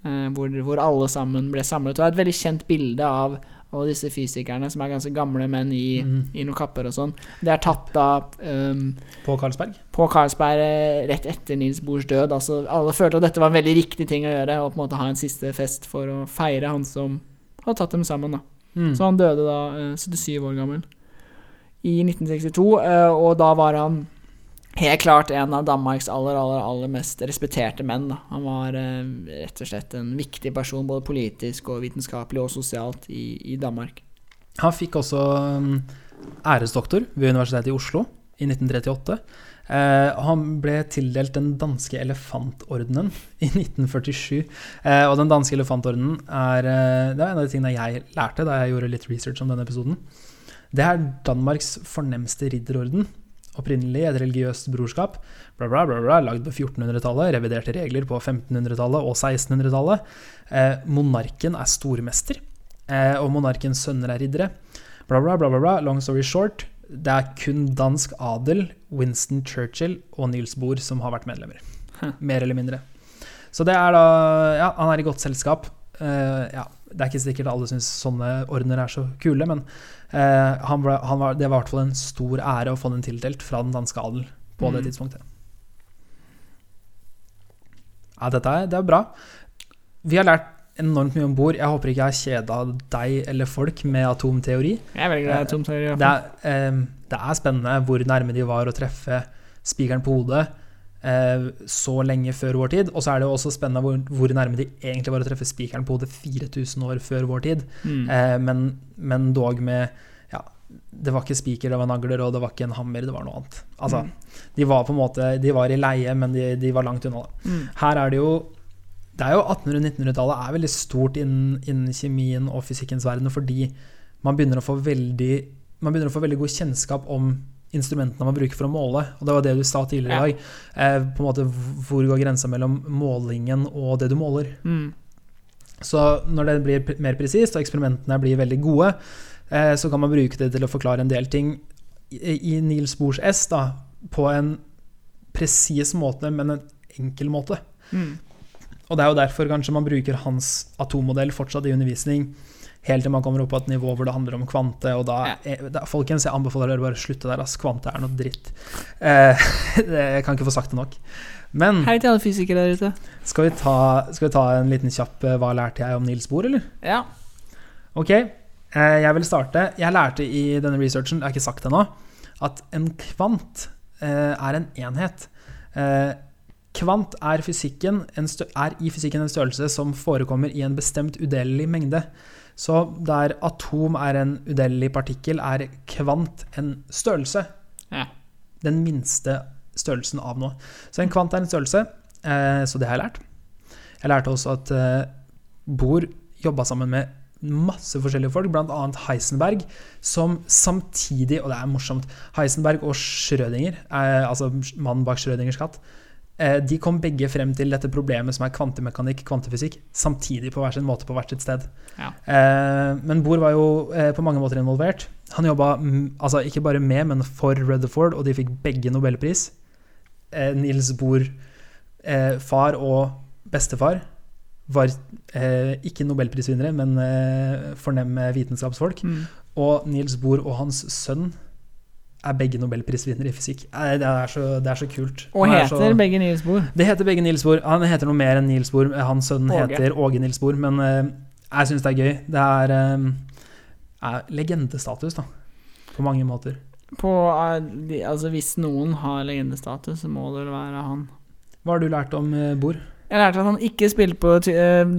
Eh, hvor, hvor alle sammen ble samlet. Og det er et veldig kjent bilde av og disse fysikerne som er ganske gamle menn i, mm. i noen kapper og sånn. Det er tatt da um, På Karlsberg? på Carlsberg eh, rett etter Nils Bohrs død. Altså, alle følte at dette var en veldig riktig ting å gjøre, og på en måte ha en siste fest for å feire han som hadde tatt dem sammen. da. Mm. Så han døde da eh, 77 år gammel i 1962, eh, og da var han helt klart en av Danmarks aller, aller, aller mest respekterte menn. Da. Han var eh, rett og slett en viktig person både politisk og vitenskapelig og sosialt i, i Danmark. Han fikk også um, æresdoktor ved Universitetet i Oslo i 1938. Eh, han ble tildelt den danske elefantordenen i 1947. Eh, og den danske elefantordenen er eh, Det er en av de tingene jeg lærte da jeg gjorde litt research om denne episoden. Det er Danmarks fornemste ridderorden. Opprinnelig et religiøst brorskap. Bla, bla, bla, bla, lagd på 1400-tallet, reviderte regler på 1500-tallet og 1600-tallet. Eh, monarken er stormester, eh, og monarkens sønner er riddere. Bla, bla, bla, bla. Long story short, det er kun dansk adel, Winston Churchill og Niels Bohr som har vært medlemmer. Mer eller mindre. Så det er da Ja, han er i godt selskap. Eh, ja, det er ikke sikkert alle syns sånne ordener er så kule, men han ble, han var, det var i hvert fall en stor ære å få den tildelt fra den danske adel på det Mm. tidspunktet. Ja, dette er, det er bra. Vi har lært enormt mye om bord. Jeg håper ikke jeg har kjeda deg eller folk med atomteori. Jeg er det, glad i atomteori. Det er, eh, det er spennende hvor nærme de var å treffe spikeren på hodet eh, så lenge før vår tid. Og så er det jo også spennende hvor, hvor nærme de egentlig var å treffe spikeren på hodet 4000 år før vår tid. Mm. Eh, men, men dog med Ja, det var ikke spiker, det var nagler, og det var ikke en hammer, det var noe annet. Altså, Mm. de var på en måte De var i leie, men de, de var langt unna. Da. Mm. Her er det jo Det er jo 1800-1900-tallet er veldig stort innen, innen kjemien og fysikkens verden fordi man begynner å få veldig Man begynner å få veldig god kjennskap om instrumentene man bruker for å måle. Og det var det du sa tidligere i dag. Eh, på en måte Hvor går grensa mellom målingen og det du måler? Mm. Så når det blir mer presist, og eksperimentene blir veldig gode, eh, så kan man bruke det til å forklare en del ting i, i Niels Bohrs S da, på en presis måte, men en enkel måte. Mm. Og det er jo derfor kanskje man bruker hans atommodell fortsatt i undervisning, helt til man kommer opp på et nivå hvor det handler om kvante, og da, Ja. er, da Folkens, jeg anbefaler dere bare å slutte der, ass. Kvante er noe dritt. Eh, det, jeg kan ikke få sagt det nok. Men Hei til alle fysikere der ute. skal vi ta, skal vi ta en liten kjapp eh, Hva lærte jeg om Nils Bohr, eller? Ja. Ok. Eh, Jeg vil starte Jeg lærte i denne researchen, jeg har ikke sagt det ennå, at en kvant eh, er en enhet. Eh, Kvant er, fysikken en er i fysikken en størrelse som forekommer i en bestemt udelelig mengde. Så der atom er en udelelig partikkel, er kvant en størrelse. Ja. Den minste størrelsen av noe. Så en kvant er en størrelse, eh, så det har jeg lært. Jeg lærte også at eh, Bohr jobba sammen med masse forskjellige folk, bl.a. Heisenberg, som samtidig Og det er morsomt. Heisenberg og Schrødinger, eh, altså mannen bak Schrødingers katt, de kom begge frem til dette problemet som er kvantemekanikk, kvantefysikk, samtidig på hver sin måte på hvert sitt sted. Ja. Eh, men Bohr var jo eh, på mange måter involvert. Han jobba altså ikke bare med, men for Rutherford, og de fikk begge nobelpris. Eh, Niels Bohr, eh, far og bestefar, var eh, ikke nobelprisvinnere, men eh, fornemme vitenskapsfolk. Mm. Og Nils Bohr og hans sønn er begge nobelprisvinnere i fysikk. Det er så, det er så kult. Og er heter så- begge Niels Bohr. det heter begge Niels Bohr. Han heter noe mer enn Niels Bohr. Hans sønn Åge. heter Åge Niels Bohr. Men uh, jeg syns det er gøy. Det er, uh, er legendestatus, da. På mange måter. På, uh, de, altså Hvis noen har legendestatus, så må det vel være han. Hva har du lært om Bohr? Jeg lærte at han ikke spilte på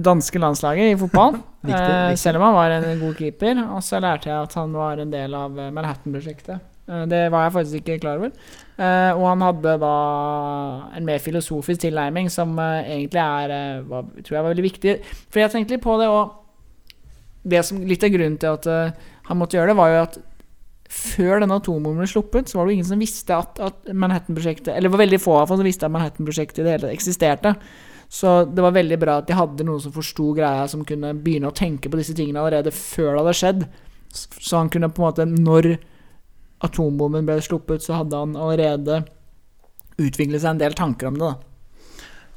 danske landslaget i fotball. Viktig, viktig. Selv om han var en god keeper. Og så lærte jeg at han var en del av Manhattan-prosjektet. Eh, det var jeg faktisk ikke klar over. Eh, og han hadde da en mer filosofisk tilnærming som eh, egentlig er var, tror jeg var veldig viktig. For jeg tenkte litt på det, og det som, litt av grunnen til at han måtte gjøre det, var jo at før denne atombomben ble sluppet, så var det jo ingen som visste at, at Manhattan-prosjektet Eller det var veldig få av oss som visste at Manhattan-prosjektet i det hele eksisterte. Så det var veldig bra at de hadde noen som forsto greia, som kunne begynne å tenke på disse tingene allerede før det hadde skjedd. Så han kunne på en måte Når atombomben ble sluppet, så hadde han allerede utviklet seg en del tanker om det. da.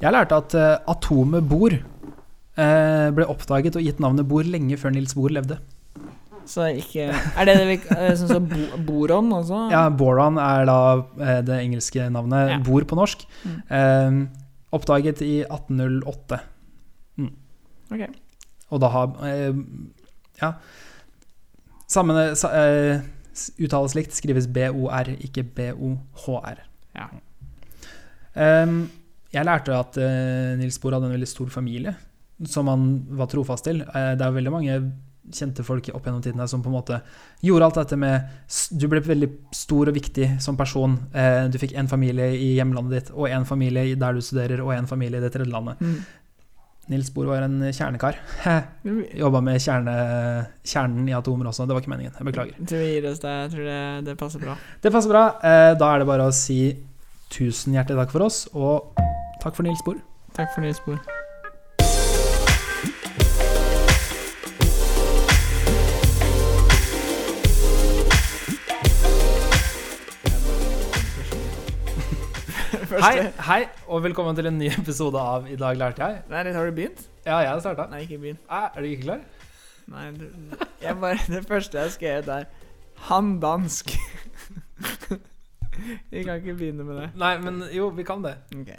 Jeg lærte at uh, atomet Bohr uh, ble oppdaget og gitt navnet Bohr lenge før Nils Bohr levde. Så ikke Er det det vi eh, sånn som bo, boron også? Ja, Boron er da eh, det engelske navnet. Ja. Bor på norsk. Mm. Eh, oppdaget i 1808. Ok. Og da har eh, Ja. Samme sa, eh, s- uttales likt, skrives BOR, ikke BOHR. Ja. Um, jeg lærte at uh, Nils Bohr hadde en veldig stor familie som han var trofast til. Uh, det er veldig mange kjente folk opp gjennom tidene som på en måte gjorde alt dette med Du ble veldig stor og viktig som person. Uh, du fikk en familie i hjemlandet ditt, og en familie der du studerer, og en familie i det tredje landet. Mm. Nils Bohr var en kjernekar. Jobba med kjerne, kjernen i atomer også. Det var ikke meningen. Jeg beklager. Tror gir oss det. Jeg tror det, det passer bra. Det passer bra. Eh, Da er det bare å si tusen hjertelig takk for oss, og takk for Nils Bohr. Takk for Nils Bohr. Hei, hei, og velkommen til en ny episode av I dag lærte jeg. Nei, har du begynt? Ja, jeg har starta. Nei, ikke begynt. Er du ikke klar? Nei, du, jeg bare, det første jeg skrev er Han dansk. Vi kan ikke begynne med det. Nei, men jo, vi kan det. Ok.